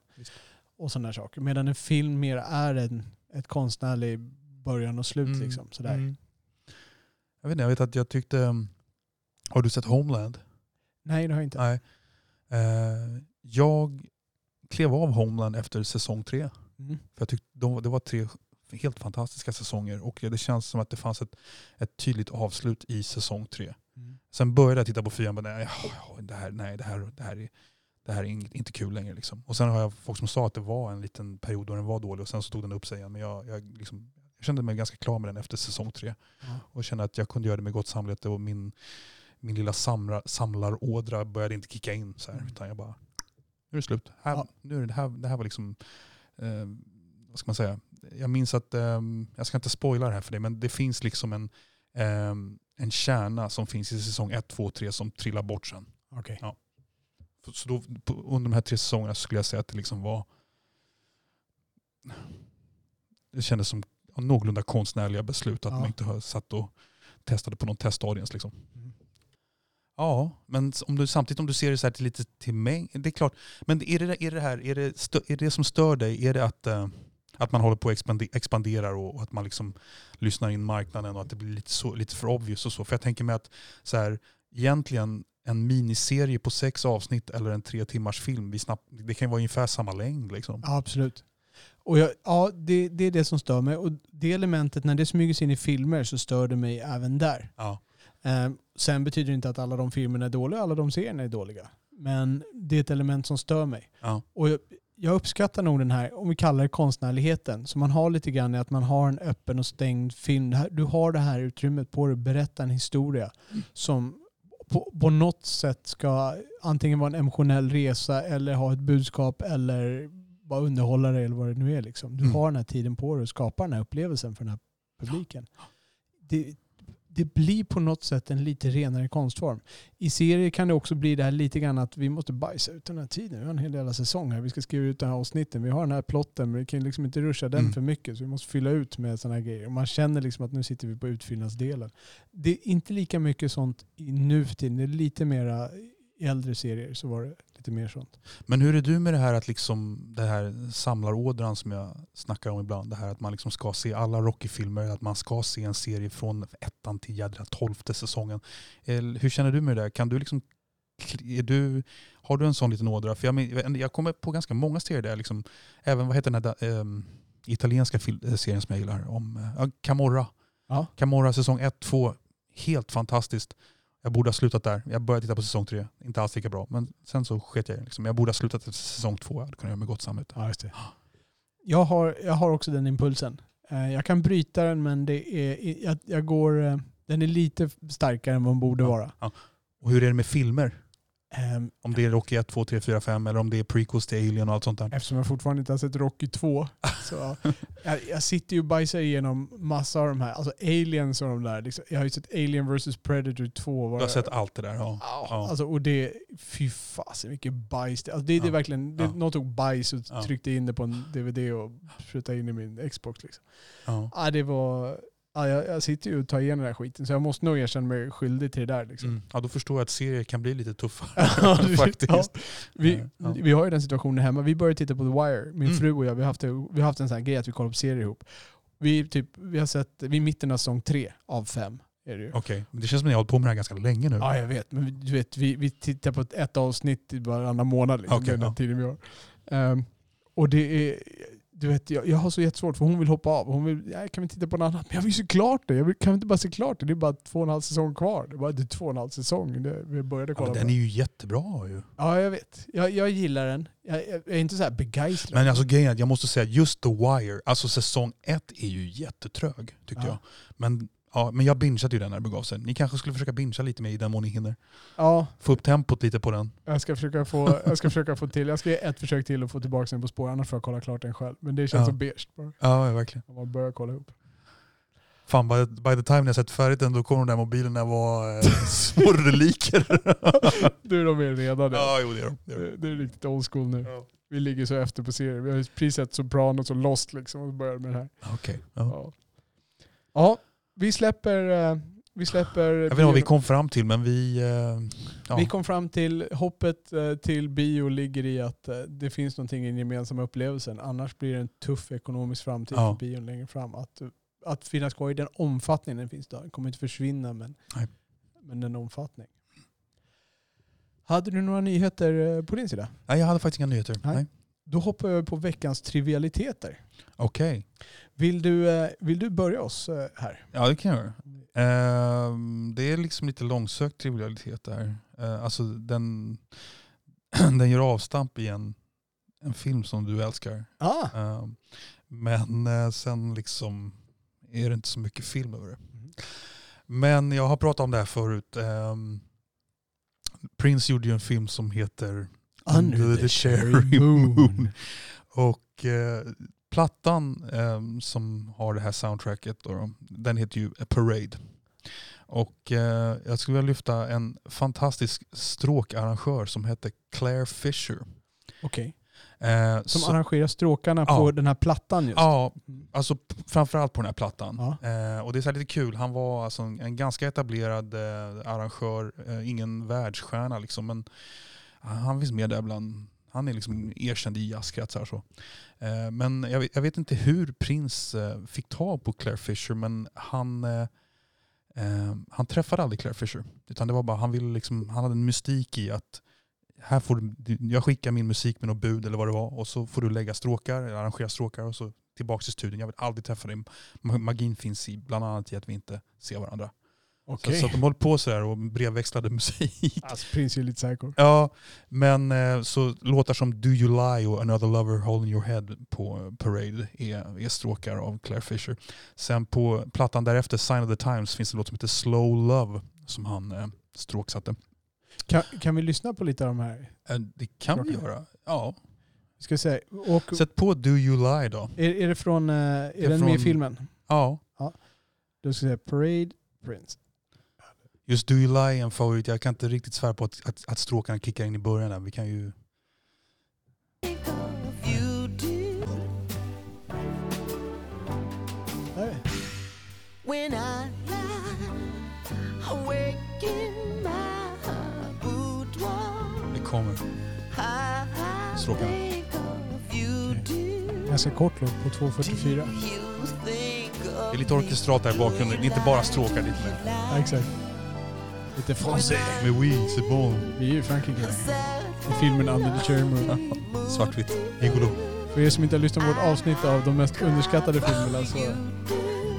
Och sådana saker. Medan en film mer är en, ett konstnärlig början och slut. Mm. Liksom, sådär. Mm. Jag vet inte, jag vet att jag tyckte... um, Har du sett Homeland? Nej, det har jag inte. Nej. Eh, jag klev av Homeland efter säsong tre. Mm. För jag tyckte de, det var tre helt fantastiska säsonger och det känns som att det fanns ett, ett tydligt avslut i säsong tre. Mm. Sen började jag titta på fyran och bara, nej, ja, det här, nej, det här, det här är, det här är inte kul längre. Liksom. Och sen har jag folk som sa att det var en liten period då den var dålig och sen så tog den upp sig igen. Men jag, jag, liksom, jag kände mig ganska klar med den efter säsong tre. Ja. Och kände att jag kunde göra det med gott samvete och min, min lilla samlar, samlarådra började inte kicka in. Så här, Mm. utan jag bara, nu är det slut. Här, Ja. nu är det, det, här, det här var liksom, eh, vad ska man säga, jag minns att, eh, jag ska inte spoila det här för dig, men det finns liksom en, eh, en kärna som finns i säsong 1, 2, 3 som trillar bort sen. Okej. Så då, under de här tre säsongerna skulle jag säga att det liksom var... Det kändes som någorlunda konstnärliga beslut att Ja. man inte har satt och testade på någon testaudience. Liksom. Mm. Ja, men om du, samtidigt om du ser det så här till lite till mig, det är klart. Men är det är det här, är det, stö, är det som stör dig, är det att, eh, att man håller på att expande, expanderar och, och att man liksom lyssnar in marknaden och att det blir lite, så, lite för obvious och så? För jag tänker mig att så här, egentligen en miniserie på sex avsnitt eller en tre timmars film, vi snabbt, det kan ju vara ungefär samma längd. Liksom. Ja, absolut. Och jag, ja, det, det är det som stör mig. Och det elementet, när det smyger sig in i filmer så stör det mig även där. Ja. Ehm, sen betyder det inte att alla de filmerna är dåliga, alla de serierna är dåliga. Men det är ett element som stör mig. Ja. Och jag, jag uppskattar nog den här, om vi kallar det konstnärligheten, som man har lite grann i att man har en öppen och stängd film. Du har det här utrymmet på dig att berätta en historia som på, på något sätt ska antingen vara en emotionell resa eller ha ett budskap eller vara underhållare eller vad det nu är. Liksom. Du Mm. har den här tiden på dig att skapa den här upplevelsen för den här publiken. Det, det blir på något sätt en lite renare konstform. I serier kan det också bli det här lite grann att vi måste bajsa ut den här tiden. Vi har en hel jävla säsong här. Vi ska skriva ut den här avsnitten. Vi har den här plotten men vi kan liksom inte ruscha den Mm. för mycket. Så vi måste fylla ut med sådana här grejer. Och man känner liksom att nu sitter vi på utfyllnadsdelen. Det är inte lika mycket sånt i nu för tiden. Det är lite mera i äldre serier så var det lite mer sånt. Men hur är du med det här att liksom det här samlarådran som jag snackar om ibland, det här att man liksom ska se alla Rocky-filmer, att man ska se en serie från ettan till jädra tolfte säsongen. Hur känner du med det där? Kan du liksom, är du, har du en sån liten ådra? För jag, jag kommer på ganska många serier där, liksom, även vad heter den här ehm, italienska eh, serien som jag gillar, om ja, Camorra. Ja. Camorra säsong 1, 2, helt fantastiskt. Jag borde ha slutat där. Jag började titta på säsong 3, inte alls lika bra. Men sen så sket jag liksom. Jag borde ha slutat efter säsong 2, jag hade kunnat göra med gott samvete. Ja, just det. Jag har, jag har också den impulsen. Eh, Jag kan bryta den men det är, jag, jag går, eh, den är lite starkare än vad den borde Ja. vara. Och hur är det med filmer? Ehm, Om det är Rocky 1, 2, 3, 4, 5 eller om det är prequels till Alien och allt sånt där. Eftersom jag fortfarande inte har sett Rocky 2. Så jag, jag sitter ju och bajsar igenom massa av de här. Alltså aliens och de där. Liksom. Jag har ju sett Alien vs Predator 2. Du har sett allt det där? Ja. Ja, Ja. Alltså, och det, fy fasen vilket bajs det alltså det, det är Ja. verkligen, det, Ja. någon tog bajs och Ja. tryckte in det på en DVD och sprutade in i min Xbox. Liksom. Ja. Ja, det var, ja, jag, jag sitter ju och tar igenom den här skiten så jag måste nog erkänna mig skyldig till det där. Liksom. Mm. ja, då förstår jag att serier kan bli lite tuffare faktiskt. ja. Vi, Ja. vi har ju den situationen hemma. Vi började titta på The Wire. Min Mm. fru och jag, vi har haft, vi har haft en sån här grej att vi kollar på serier ihop. Vi, typ, vi har sett, vi är i mitten av säsong tre av fem. Är det ju. Okej, men det känns som att ni har hållit på med det här ganska länge nu. Ja, jag vet. Men vi- du vet, vi, vi tittar på ett, ett avsnitt i varannan månad. Liksom, Okej, den ja. tiden vi har. Ehm, och det är, du vet, jag, jag har så jättesvårt för hon vill hoppa av. Hon vill, ja, kan vi titta på något annat? Men jag vill se klart det. Jag vill, kan vi inte bara se klart det? Det är bara två och en halv säsong kvar. Det är bara det är två och en halv säsong. Det, vi började Ja, kolla på den är ju jättebra ju. Ja, jag vet. Jag, jag gillar den. Jag, jag, jag är inte så här begeistrad. Men alltså grejen är att jag måste säga just The Wire, alltså säsong ett är ju jättetrög tyckte Ja. jag. Men, ja, men jag bingeade ju den när det begav sig. Ni kanske skulle försöka bingea lite mer i den mån ni hinner. Ja, Få upp tempot lite på den. jag ska, försöka få, jag ska försöka få till. Jag ska ge ett försök till att få tillbaka den på spår. Annars får jag kolla klart den själv. Men det känns Ja. så beige bara. Ja, verkligen. Om man börjar kolla ihop. Fan, by, by the time jag sett färdigt den då kommer de där mobilerna vara eh, små reliker. Är de mer redan. ja, jo det är de. Det är de. Det, är riktigt old school nu. Ja. Vi ligger så efter på serier. Vi har precis sett Sopranos och Lost liksom och börjar med det här. Okej. Ja. Ja, ja vi släpper... eh, Vi släpper... Jag vet inte vad vi kom fram till men vi... eh, ja. Vi kom fram till hoppet eh, till bio ligger i att det finns någonting i den gemensamma upplevelsen. Annars blir det en tuff ekonomisk framtid Ja. för bion längre fram. Att, att finnas kvar i den omfattning den finns då. Den kommer inte försvinna men, Nej. men den omfattning. Hade du några nyheter på din sida? Nej, jag hade faktiskt inga nyheter. Nej. Nej. Då hoppar jag på veckans trivialiteter. Okej. Vill du, eh, vill du börja oss eh, här? Ja det kan jag göra. Ehm, det är liksom lite långsökt trivialitet där. Uh, alltså den, den gör avstamp i en, en film som du älskar. Ah, Ehm, men eh, sen liksom är det inte så mycket film över det. Mm. Men jag har pratat om det här förut. Ehm, Prince gjorde ju en film som heter Under the cherry moon. Och eh, plattan eh, som har det här soundtracket, då, den heter ju A Parade. Och eh, jag skulle vilja lyfta en fantastisk stråkarrangör som heter Claire Fisher. Okej. Eh, Som så- arrangerar stråkarna Ja. på den här plattan just. Ja, Mm. alltså framförallt på den här plattan. Ja. Eh, och det är så här lite kul, han var alltså en, en ganska etablerad eh, arrangör, ingen världsstjärna liksom, men han finns med där bland, han är liksom erkänd i jazzkretsar. Så. Eh, men jag vet, jag vet inte hur Prince eh, fick tag på Claire Fisher, men han, eh, eh, han träffade aldrig Claire Fisher. Utan det var bara, han, ville liksom, han hade en mystik i att här får du, jag skickar min musik med något bud eller vad det var och så får du lägga stråkar, eller arrangera stråkar och så tillbaka till studion. Jag vill aldrig träffa dig. Magin finns i bland annat i att vi inte ser varandra. Okej. Så, så att de höll på sådär och brevväxlade musik. Alltså Prince är lite psycho. Ja, men eh, så låtar som Do You Lie och Another Lover Holding Your Head på Parade är, är stråkar av Claire Fisher. Sen på plattan därefter, Sign of the Times, finns en låt som heter Slow Love som han eh, stråksatte. Kan, kan vi lyssna på lite av de här? Eh, det kan vi Stråkar. göra. Ja. Ska vi se. Och, Sätt på Do You Lie då. är, är det från, är, är den med i från- filmen? Ja. Då ska jag säga Parade Prince. Just Do You Lie är en favorit. Jag kan inte riktigt svära på att, att, att stråkarna kickar in i början. Där. Vi kan ju... Det kommer. Stråkarna. Ganska kort låt på 2.44. You think of Det är lite orkestrat där i bakgrunden. Det är inte bara stråkar lite mer. Ja, exakt. Lite français. Mais oui, c'est bon. Vi är ju i Frankrike. I filmen Under the Cherry Moon. Svartvitt. Gigolo. För er som inte har lyssnat på vårt avsnitt av de mest underskattade filmerna så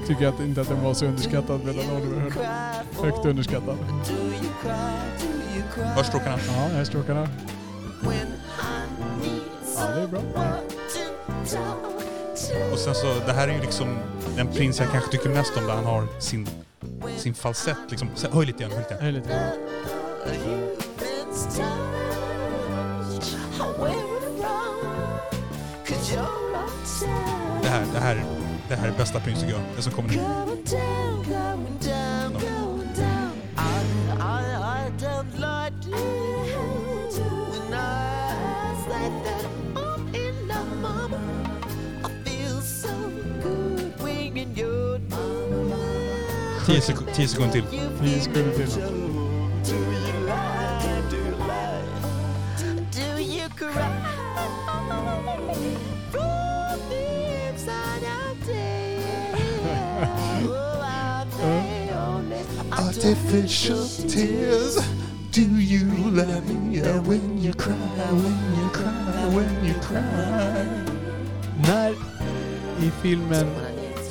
tycker jag att inte att den var så underskattad medan Oliver höll. Högt underskattad. Do you cry? Do you cry? Hörs stråkarna? Ja, här är stråkarna. Ja, det är bra. Och sen så, det här är ju liksom den prins jag kanske tycker mest om där han har sin, sin falsett. Liksom. Höj lite igen, höj lite är lite. Det här, det här, det här är bästa prins tycker jag. Det som kommer nu. 10 sek- tio sekunder till. Tio sekunder till. Artificial tears. Do you love me when you cry, when you cry, when you cry? När i filmen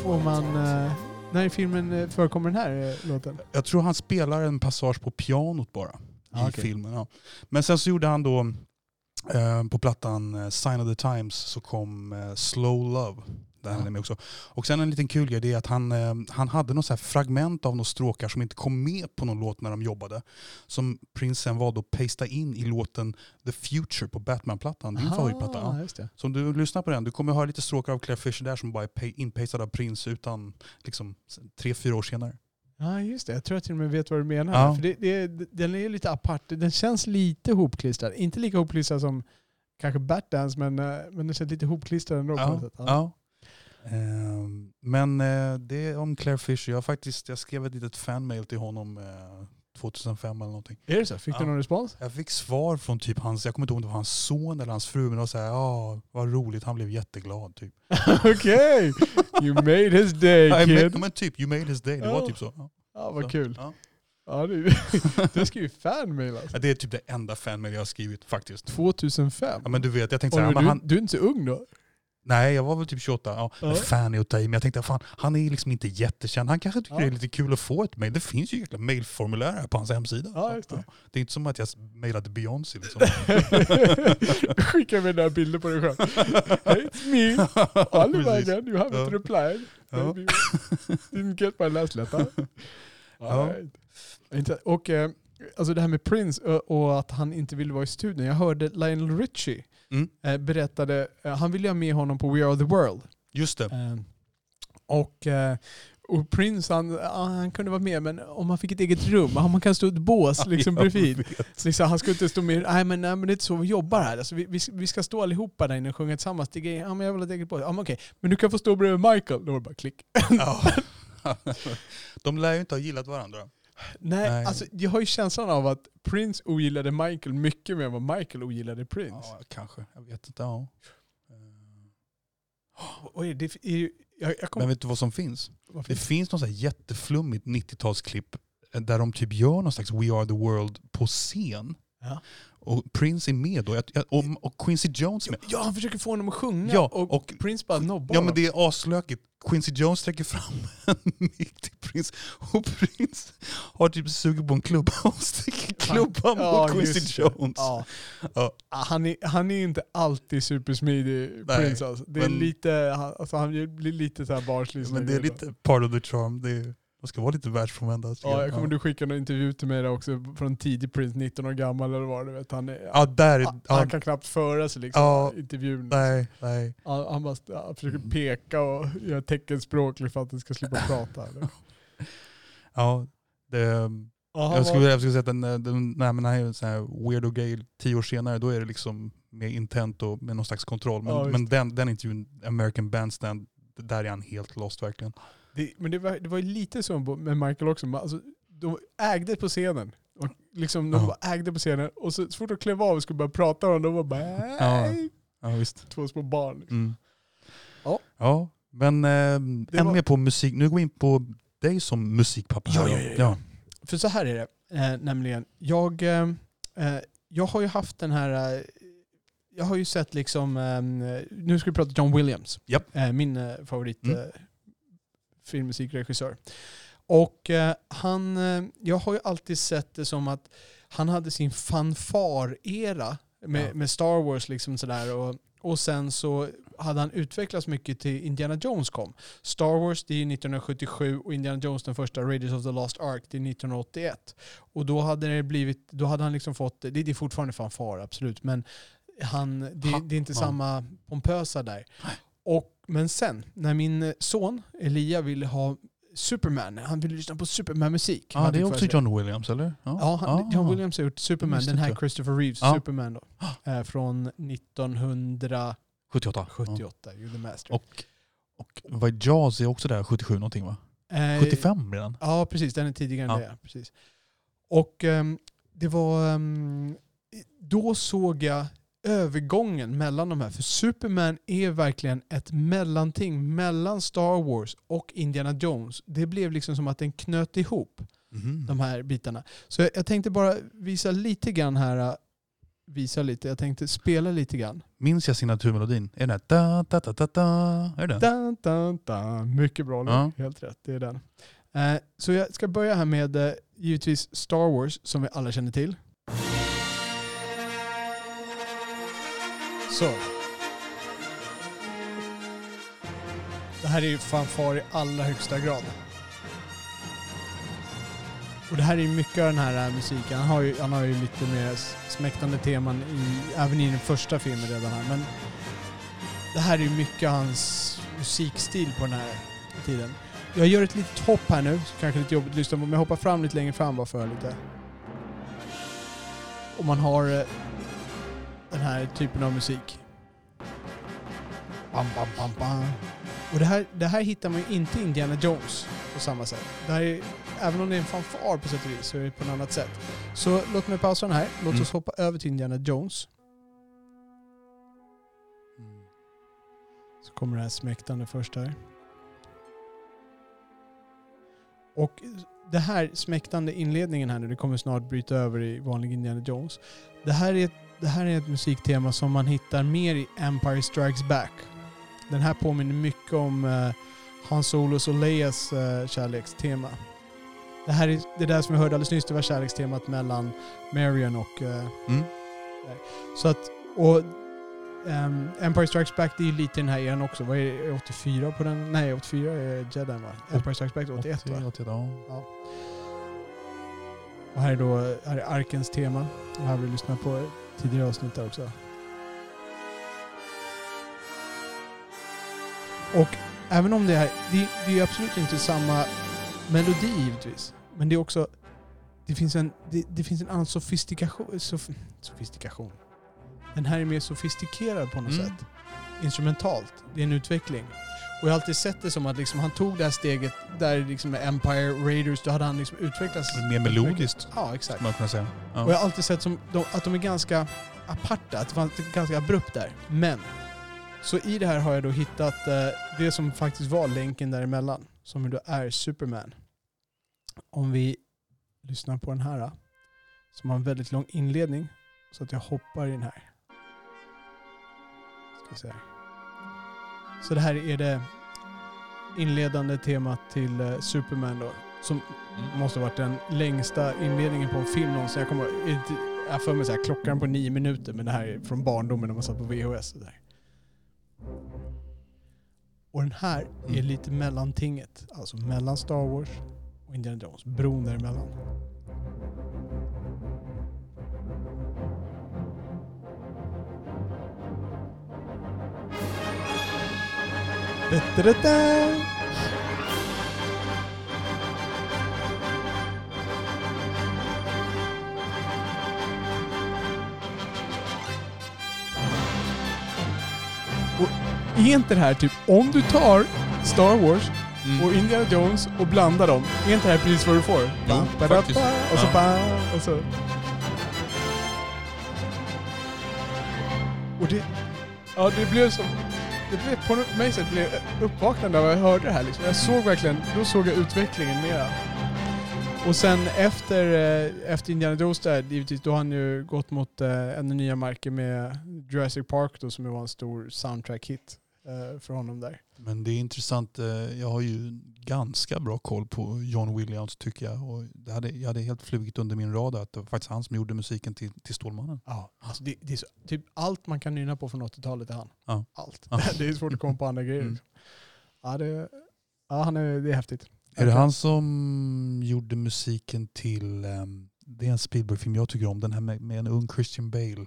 får man eh, när i filmen eh, förekommer den här eh, låten? Jag tror han spelar en passage på pianot bara Ah, i okej. filmen. Ja. Men sen så gjorde han då eh, på plattan eh, Sign of the Times så kom eh, Slow Love. Ja. är med också. Och sen en liten kul grej det är att han, eh, han hade något så fragment av några stråkar som inte kom med på någon låt när de jobbade. Som Prince sen valde att pasta in i låten The Future på Batman-plattan. Din Aha, favoritplatta. Ja. det. Så om du lyssnar på den, du kommer höra lite stråkar av Claire Fisher där som bara är pa- inpastad av Prince utan liksom tre, fyra år senare. Ja, just det. Jag tror jag till och med vet vad du menar. Ja. För det, det, den är lite apart. Den känns lite hopklistrad. Inte lika hopklistrad som kanske Batdance, men, eh, men den känns lite hopklistrad ändå. på Ja, något sätt. ja. Ehm, men eh, det är om Claire Fisher. Jag, faktiskt, jag skrev ett litet fanmail till honom eh, 2005 eller någonting. Är det så? Fick Ja. du någon respons? Jag fick svar från typ hans, jag kommer inte ihåg om det var hans son eller hans fru, men de var såhär, ja vad roligt, han blev jätteglad typ. Okej! You made his day Ja, kid. men, men typ, you made his day, det var Ja. typ så. Ja. Ja, vad Så, kul. Ja. Ja, du, du har skrivit fanmail alltså. Ja, Det är typ det enda fanmail jag har skrivit faktiskt. 2005? Ja, men du vet, jag tänkte såhär, du, han, du är inte så ung då? Nej jag var väl typ 28, ja. Ja. Fan är att ta i, men jag tänkte fan, han är liksom inte jättekänd. Han kanske tycker Ja. det är lite kul att få ett mail. Det finns ju jäkla mailformulär här på hans hemsida. Ja, det. det är inte som att jag mailade Beyoncé liksom. Skicka mig några bilder på dig själv. Hey, it's me, Oliver again. You haven't Ja. replied. Ja. Didn't get my last letter. Ja. Inte- Och eh, alltså det här med Prince och, och att han inte ville vara i studion. Jag hörde Lionel Richie Mm. eh, berättade, eh, han ville ha med honom på We Are The World. Just det. Eh, och, och Prince han, ja, han kunde vara med men om han fick ett eget rum, ja, man kan stå i ett bås liksom bredvid. Så liksom, han skulle inte stå med, nej men, nej men det är inte så vi jobbar här. Alltså, vi, vi, vi ska stå allihopa där inne och sjunga tillsammans. Det är, ja men jag vill ha ett eget bås. Ja men okej, men du kan få stå bredvid Michael. Då var det bara klick. Ja. De lär ju inte ha gillat varandra. Nej, Nej. alltså jag har ju känslan av att Prince ogillade Michael mycket mer än vad Michael ogillade Prince. Ja, kanske. Jag vet inte. Ja. Oj, det är, jag, jag kom, Men vet du vad som finns? vad Det finns- finns något så här jätteflummigt 90-talsklipp där de typ gör någon slags We Are The World på scen. Ja. Och Prince är med då. Och, och Quincy Jones är med. Ja, han försöker få honom att sjunga Ja, och, och- Prince bara nobbar Ja men det är aslökigt. Quincy Jones sträcker fram en mick till Prince och Prince har typ sugit på en klubba och sticker klubban Ja, mot Quincy. Jones. Ja. Ja. Han, är, han är inte alltid supersmidig, Nej, Prince alltså. Det är men- lite, alltså, han blir lite så här barnslig. Men det är lite part of the charm. Det är, de ska vara lite världsfrånvända. tycker Ja, jag kommer ja. du skicka en intervju till mig där också från tidig Prince, 19 år gammal eller vad det vet. Han, är, Ja, där är... han, han kan knappt föra sig liksom, Ja, intervjun. nej, nej. Han, han, bara, han försöker Mm. peka och göra teckenspråk för att han ska slippa prata. eller? Ja, det, jag, skulle, jag skulle säga att den, den, nej, men han är en sån här weirdo gay. Tio år senare då är det liksom med intent och med någon slags kontroll. Men, Ja, men den, den intervjun, American Bandstand, där är han helt lost verkligen. Det, men det var, det var ju lite så med Michael också. Alltså, de ägde på scenen. Och liksom, de Ja. ägde på scenen. Och så, så fort de klev av och skulle börja prata om de var bara nej. Ja, visst. Två små barn. liksom. Mm. Ja. ja, men eh, än var- mer på musik. Nu går vi in på dig som musikpappa. Ja, ja, ja, ja. För så här är det eh, nämligen. Jag, eh, eh, jag har ju haft den här... Eh, jag har ju sett liksom... Eh, nu ska vi prata John Williams. Japp. Eh, min eh, favorit Mm. Filmmusikregissör. Och eh, han... Eh, jag har ju alltid sett det som att han hade sin fanfar-era med, Ja. med Star Wars liksom sådär. Och, och sen så hade han utvecklats mycket till Indiana Jones kom. Star Wars det är 1977 och Indiana Jones den första, Raiders of the Lost Ark, det är 1981. Och då hade det blivit, då hade han liksom fått, det, det är fortfarande fanfar absolut, men han, det, det är inte ja. samma pompösa där. Och, men sen, när min son Elia ville ha Superman, han ville lyssna på Superman-musik. Ja, Han det är också. John Williams eller? Ja, han, John Williams har gjort Superman, den här. Christopher Reeves Ja. Superman då. Eh, från 1978, 78. Ja. You the Master. Och, och vad Jaws är också där 77 någonting va? Eh, 75 redan? Ja, precis. Den är tidigare än Ja. det. Precis. Och ehm, det var... ehm, då såg jag övergången mellan de här. För Superman är verkligen ett mellanting mellan Star Wars och Indiana Jones. Det blev liksom som att den knöt ihop Mhm. de här bitarna. Så jag, jag tänkte bara visa lite grann här. äh, Visa lite. Jag tänkte spela lite grann. Minns jag signaturmelodin? Är den där? Da, da, da, da, da? Är det den? Dun, dun, dun. Mycket bra låt. Ja. Helt rätt. Det är den. Eh, så jag ska börja här med eh, givetvis Star Wars som vi alla känner till. Så. Det här är ju fanfar i allra högsta grad. Och det här är ju mycket av den här eh, musiken. Han har ju, han har ju lite mer smäktande teman i, även i den första filmen redan här. Men det här är ju mycket hans musikstil på den här tiden. Jag gör ett litet hopp här nu, kanske lite jobbigt att lyssna på, men jag hoppar fram lite längre fram bara för lite. Och man har eh, den här typen av musik. Bam, bam, bam, bam. Och det här, det här hittar man ju inte i Indiana Jones på samma sätt. Det här är, även om det är en fanfar på sätt och vis så är det på ett annat sätt. Så låt mig pausa den här. Låt Mm. oss hoppa över till Indiana Jones. Så kommer det här smäktande först här. Och det här smäktande inledningen här nu, det kommer snart bryta över i vanlig Indiana Jones. Det här är ett, det här är ett musiktema som man hittar mer i Empire Strikes Back. Den här påminner mycket om uh, Han Solos och Leias uh, kärlekstema. Det här är det där som vi hörde alldeles nyss, det var kärlekstemat mellan Marion och... eh, Mm. så att, och ehm, Empire Strikes Back, det är lite den här eran också. Vad är det, 84 på den? Nej, 84 är Jedi va? Empire Strikes Back 81 va? 81, ja. Och här är då här är Arkens tema. Och här har vi lyssnat på tidigare avsnitt där också. Och även om det här, det, det är absolut inte samma melodi givetvis. Men det är också, det finns en, det, det finns en annan sofistikation, sof, sofistikation. Den här är mer sofistikerad på något Mm. sätt. Instrumentalt. Det är en utveckling. Och jag har alltid sett det som att liksom han tog det här steget där liksom med Empire Raiders, då hade han liksom utvecklats. Mer melodiskt, Ja, exakt. man kunna säga. Och jag Ja. har alltid sett som de, att de är ganska aparta, att det var ganska abrupt där. Men, så i det här har jag då hittat eh, det som faktiskt var länken däremellan, som då är Superman. Om vi lyssnar på den här, eh, som har en väldigt lång inledning, så att jag hoppar i den här. Ska här. Så det här är det inledande temat till eh, Superman då, som Mm. måste ha varit den längsta inledningen på en film någonsin. Jag kommer jag för mig så här, klockan på nio minuter, men det här är från barndomen när man satt på VHS. Och, där. och den här är Mm. lite mellantinget, alltså mellan Star Wars och Indiana Jones. Bron däremellan. Da-da-da-da! Är inte det här typ, om du tar Star Wars Mm. och Indiana Jones och blandar dem, är inte det här precis vad du får? Jo, Ba, ba, ba, Och så Ja. och så... Och det... Ja, det blev som... Det blev på något mig sätt blev uppvaknande av att jag hörde det här liksom. Jag såg verkligen, då såg jag utvecklingen mera. Och sen efter, eh, efter Indiana Jones där, givetvis, då har han ju gått mot eh, ännu nya marker med Jurassic Park då, som ju var en stor soundtrack-hit eh, för honom där. Men det är intressant. eh, Jag har ju ganska bra koll på John Williams tycker jag. Och det hade, jag hade helt flugit under min radar att det var faktiskt han som gjorde musiken till, till Stålmannen. Ja, alltså det, det är så, typ allt man kan nynna på från 80-talet är han. Ja. Allt. Ja. det är svårt att komma på andra grejer. Mm. liksom. Ja, det, ja han är, det är häftigt. Är det han som gjorde musiken till, ehm, det är en Spielberg-film jag tycker om, den här med, med en ung Christian Bale.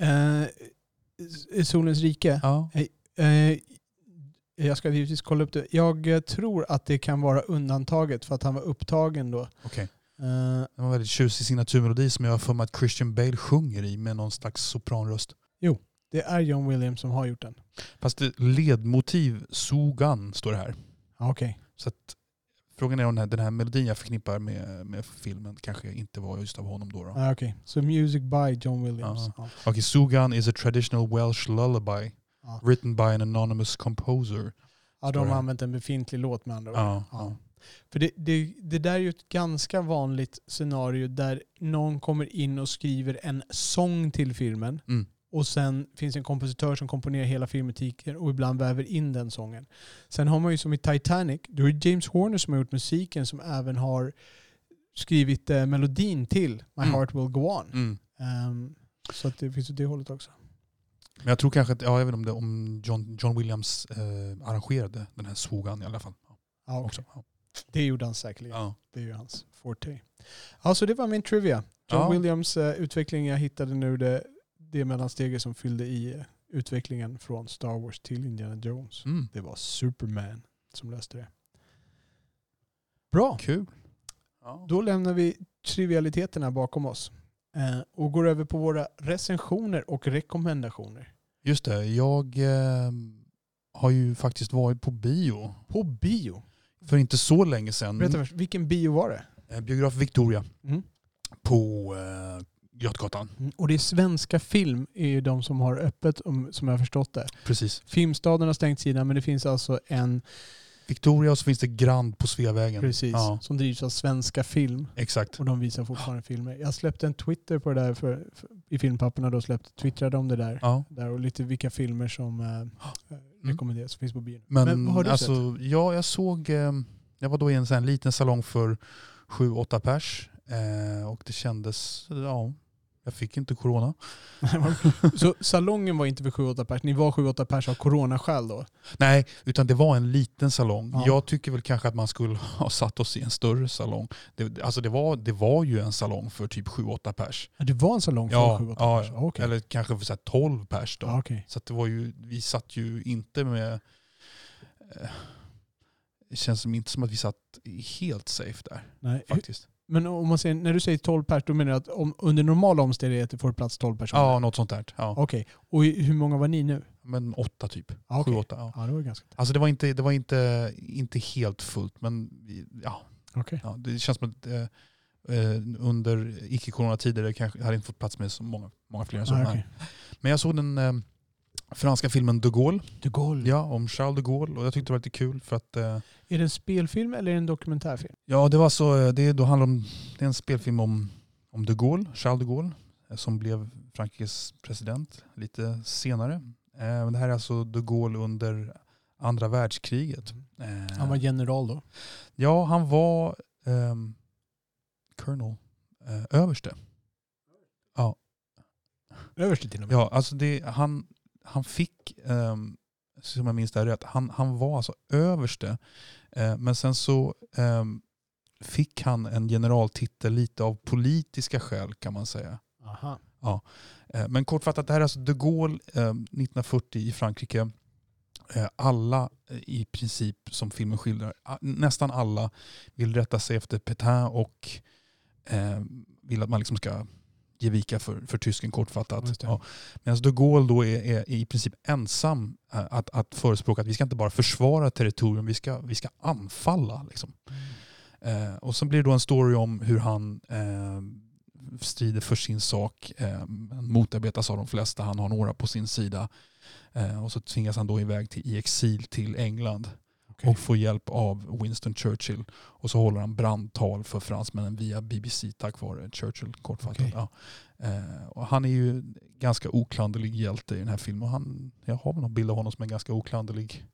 Eh, Solens rike. Ja, Eh, jag ska givetvis kolla upp det. Jag eh, tror att det kan vara undantaget för att han var upptagen då. okej. Eh, Det var en väldigt tjusig signaturmelodi som jag har för mig att Christian Bale sjunger i med någon slags sopranröst. det är John Williams som har gjort den. Fast ledmotiv, Sogan, står det här. Okej. Så att, frågan är om den här, den här melodin jag förknippar med, med filmen kanske inte var just av honom då. då. Okej. Så Music by John Williams. Ja. Ja. Okej, Sugan is a traditional Welsh lullaby Ja. written by an anonymous composer. Ja, de har använt en befintlig låt med andra ord. Ja, Ja. För det, det, det där är ju ett ganska vanligt scenario där någon kommer in och skriver en sång till filmen Mm. och sen finns en kompositör som komponerar hela filmetiken och ibland väver in den sången. Sen har man ju som i Titanic, då är det James Horner som har gjort musiken som även har skrivit eh, melodin till My Mm. Heart Will Go On. Mm. Ehm, så att det finns åt det hållet också. Men jag tror kanske att, ja, jag vet inte om, det, om John, John Williams eh, arrangerade den här Sugan i alla fall. Ja, också. Ja. Det gjorde han säkerligen. Ja. Det är ju hans forte. Ja, så det var min trivia. John. Williams eh, utveckling, jag hittade nu det, det mellansteget som fyllde i eh, utvecklingen från Star Wars till Indiana Jones. Mm. Det var Superman som löste det. Bra, Kul. Då lämnar vi trivialiteterna bakom oss och går över på våra recensioner och rekommendationer. Just det, jag eh, har ju faktiskt varit på bio På bio. för inte så länge sedan. Berätta först, vilken bio var det? Eh, Biograf Victoria Mm. på eh, Götgatan. Mm, Och det är Svenska Film är ju de som har öppet, om, som jag har förstått det. Precis. Filmstaden har stängt sidan men det finns alltså en Victoria och så finns det Grand på Sveavägen. precis, Ja, som drivs av Svenska Film. exakt. Och de visar fortfarande filmer. Jag släppte en Twitter på det där för, för, i filmpapperna. Då släppte, twittrade om det där. Ja. där och lite vilka filmer som eh, eh, rekommenderas som finns på bio. Men, vad har du alltså, sett? ja, jag såg, eh, jag var då i en sån liten salong för sju, åtta pers. Eh, och det kändes, ja, Jag fick inte corona. Så salongen var inte för 7-8 pers, ni var 7-8 pers av coronaskäl då? Nej, utan det var en liten salong. Ja. Jag tycker väl kanske att man skulle ha satt oss i en större salong. Det, alltså det var, det var ju en salong för typ 7-8 pers. Ja, det var en salong för Ja, 7-8 ja pers? Ja, okej. eller kanske för så här 12 pers då. Ja, okej. Så det var ju, vi satt ju inte med... Eh, det känns som inte som att vi satt helt safe där Nej. faktiskt. Men om man säger, när du säger 12 pers, då menar du att om, under normala omständigheter får det plats 12 personer? Ja, något sånt där. Ja. Okej. Och hur många var ni nu? Men åtta typ. Ja, okej. Sju, åtta. Ja. Ja, det var ganska... Alltså det var, inte, det var inte, inte helt fullt, men ja, Okej. ja, det känns som att eh, eh, under icke-coronatider det hade inte fått plats med så många, många fler än så. Nej. okej. Men jag såg den eh, franska filmen De Gaulle, De Gaulle. ja, om Charles de Gaulle och jag tyckte det var lite kul för att eh, Är det en spelfilm eller är det en dokumentärfilm? Ja, det var så, eh, det, då handlar om, det är en spelfilm om, om de Gaulle, Charles de Gaulle, eh, som blev Frankrikes president lite senare. Eh, men det här är alltså de Gaulle under andra världskriget. Eh, Han var general då? Ja, han var ehm, colonel, eh, överste. Överste till och med? Ja, alltså det, han, han fick, ehm, som jag minns det här rätt, han, han var alltså överste. Eh, men sen så ehm, fick han en generaltitel lite av politiska skäl kan man säga. Aha. Eh, Men kortfattat, det här är alltså de Gaulle eh, 1940 i Frankrike. Eh, Alla i princip som filmen skildrar, nästan alla vill rätta sig efter Pétain och eh, vill att man liksom ska ge vika för, för tysken kortfattat. Ja. Medan de Gaulle då är, är i princip ensam eh, att, att förespråka att vi ska inte bara försvara territorium, vi ska, vi ska anfalla. Liksom. Eh, och sen blir det då en story om hur han eh, strider för sin sak, eh, motarbetas av de flesta, han har några på sin sida. Eh, och så tvingas han då iväg till, i exil till England Okej. och får hjälp av Winston Churchill. Och så håller han brandtal för fransmännen via BBC tack vare Churchill kortfattat. Okej. Ja. Eh, och han är ju ganska oklanderlig hjälte i den här filmen. Och han, jag har väl någon bild av honom som en ganska oklanderlig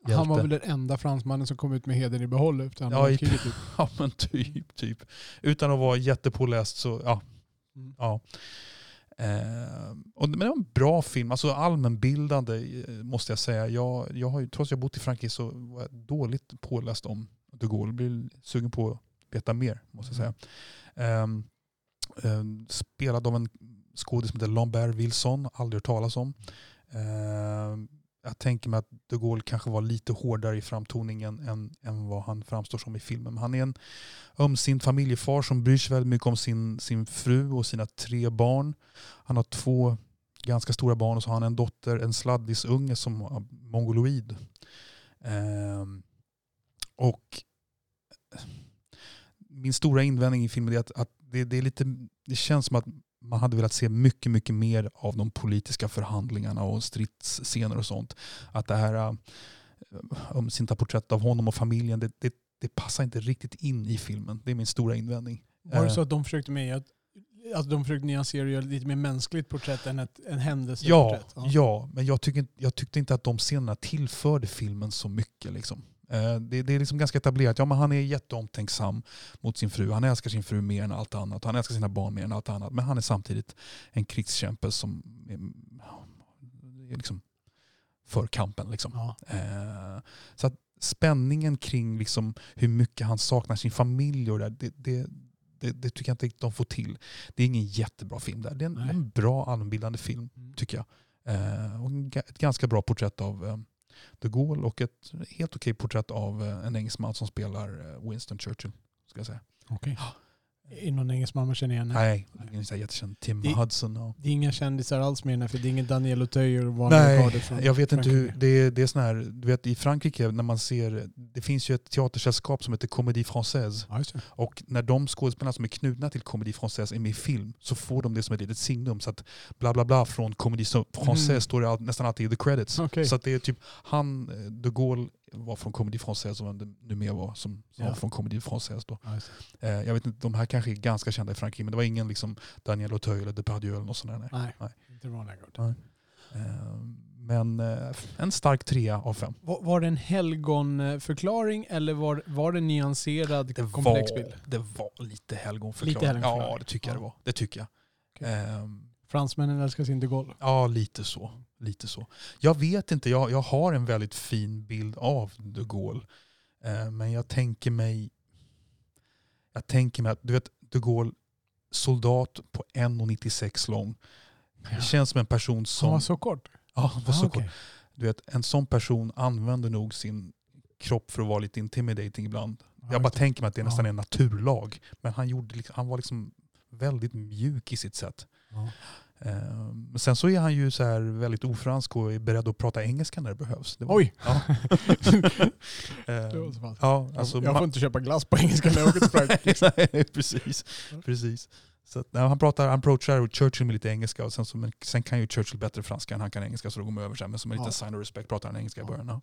hjälte. Han var väl den enda fransmannen som kom ut med heder i behåll efter andra Ja, världskriget. typ. Ja men typ, typ. Utan att vara jättepåläst så, ja. Mm. ja. Eh, och, men det var en bra film, alltså allmänbildande eh, måste jag säga. Jag, jag har ju, trots att jag bott i Frankrike så var jag dåligt påläst om de Gaulle. Blir sugen på att veta mer måste jag säga. Eh, eh, spelad av en skådis som heter Lambert Wilson, aldrig hört talas om. Ehm, jag tänker mig att de Gaulle kanske var lite hårdare i framtoningen än, än vad han framstår som i filmen. Men han är en ömsint familjefar som bryr sig väldigt mycket om sin, sin fru och sina tre barn. Han har två ganska stora barn och så har han en dotter, en sladdisunge som är mongoloid. Ehm, och min stora invändning i filmen är att, att det, det, är lite, det känns som att man hade velat se mycket, mycket mer av de politiska förhandlingarna och stridsscener och sånt. Att det här ömsinta porträtt av honom och familjen, det, det, det passar inte riktigt in i filmen. Det är min stora invändning. Var det Eh. så att de försökte med att, att de försökte nyansera och göra lite mer mänskligt porträtt än ett, en Ja, händelseporträtt? ja. men jag, inte- jag tyckte inte att de scenerna tillförde filmen så mycket. Liksom. Eh, Det, det är liksom ganska etablerat. Ja, men han är jätteomtänksam mot sin fru. Han älskar sin fru mer än allt annat. Han älskar sina barn mer än allt annat. Men han är samtidigt en krigskämpe som är, är liksom för kampen. Liksom. Ja. Eh, Så att spänningen kring liksom hur mycket han saknar sin familj och det, det, det, det, det tycker jag inte de får till. Det är ingen jättebra film där. Det är en, en bra allmänbildande film Mm. tycker jag. Eh, och ett ganska bra porträtt av eh, de Gaulle och ett helt okej porträtt av eh, en engelsman som spelar eh, Winston Churchill. Ska jag säga. Okej. Är någon engelsman man känner igen? Nej, ingen så här jättekänd. Tim Det- Hudson. Och, Det är inga kändisar alls med den här, för det är ingen Daniel Auteuil och vanliga Nej, från jag vet inte hur, Frankrike. det är, det är sån här, du vet i Frankrike när man ser, det finns ju ett teatersällskap som heter Comédie Française. Ja. Och när de skådespelarna som är knutna till Comédie Française är med i film så får de det som ett litet signum. Så att bla bla bla från Comédie Française Mm. står det all, nästan alltid i the credits. Okej. Så att det är typ, han, eh, de Gaulle var från Comédie Française vem det nu mer var som, som Ja. var från Comédie Française. Då. Det. Eh, jag vet inte, de här kanske är ganska kända i Frankrike men det var ingen liksom Daniel Auteuil eller Depardieu eller något sånt där. Nej. Nej, Nej. inte det vanliga Gard. Nej. Eh, men eh, en stark trea av fem. Var, var det en helgonförklaring eller var, var det nyanserad Det komplex var, bild? det var lite helgonförklaring. Lite helgonförklaring. Ja, det tycker jag Ja. det var. Det tycker jag. Okej. Ehm, Fransmännen älskar sin de Gaulle. Ja, lite så. Lite så. Jag vet inte, jag, jag har en väldigt fin bild av de Gaulle. Eh, men jag tänker mig jag tänker mig att du vet, de Gaulle, soldat på 1,96 lång. Det känns som en person Han som... var så kort? ja, han var Ah, så okej. kort. Du vet, en sån person använder nog sin kropp för att vara lite intimidating ibland. Ja, jag bara just det. tänker mig att det nästan är en naturlag. Men han, gjorde liksom, han var liksom väldigt mjuk i sitt sätt. Men sen så är han ju så här väldigt ofransk och är beredd att prata engelska när det behövs. Det var- Oj! Ja. Pass. ja, alltså, jag får inte köpa glass på engelska när jag åker till Frankrike. Nej, precis. precis. Så att, nej, han pratar, han approachar Churchill med lite engelska och sen, så, men sen kan ju Churchill bättre franska än han kan engelska så då går man över sen. Men som en Ja. liten sign of respect pratar han engelska i Ja. början. Ja.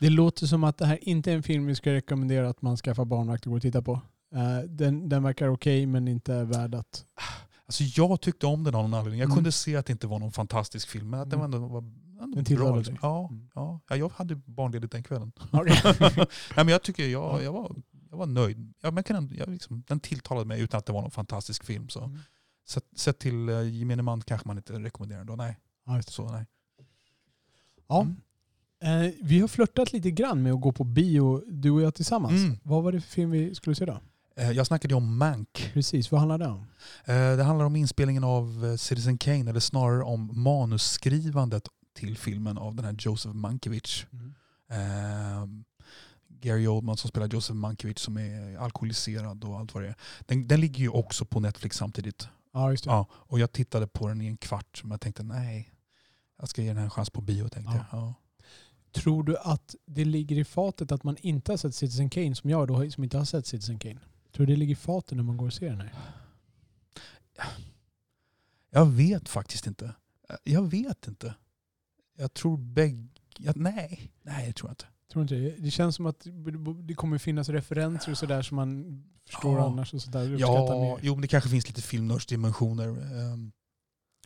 Det låter som att det här inte är en film vi ska rekommendera att man skaffar barnvakt och går och tittar på. Eh, den, den verkar okej men inte värd att... Alltså jag tyckte om den av någon anledning. Jag Mm. kunde se att det inte var någon fantastisk film men att den Mm. ändå var ändå tilltalade bra. Liksom. dig. Ja, Mm. ja. ja, jag hade barnledigt den kvällen. Nej, men jag tycker jag, Ja. jag, var, jag var nöjd. Ja, men kan jag liksom, den tilltalade mig utan att det var någon fantastisk film. Så. Mm. Sett, sett till uh, gemene man kanske man inte rekommenderar den då. Nej. Ja. Så, nej. Ja. Mm. Eh, vi har flörtat lite grann med att gå på bio, du och jag tillsammans. Mm. Vad var det för film vi skulle se då? Eh, jag snackade ju om Mank. Precis, vad handlar det om? Eh, det handlar om inspelningen av eh, Citizen Kane, eller snarare om manusskrivandet till filmen av den här Joseph Mankiewicz. Eh, Gary Oldman som spelar Joseph Mankiewicz som är alkoholiserad och allt vad det är. Den, den ligger ju också på Netflix samtidigt. Ja, just det. Ja, och jag tittade på den i en kvart men jag tänkte nej, jag ska ge den här en chans på bio tänkte Ja. jag. Ja. Tror du att det ligger i fatet att man inte har sett Citizen Kane som jag då, som inte har sett Citizen Kane? Tror du det ligger i fatet när man går och ser den här? Jag vet faktiskt inte. Jag vet inte. Jag tror bägge... Nej, nej det tror jag inte. Tror inte det? Det känns som att det kommer finnas referenser och sådär som man förstår Ja. annars och sådär. Ja, jo, men det kanske finns lite filmnördsdimensioner. ehm.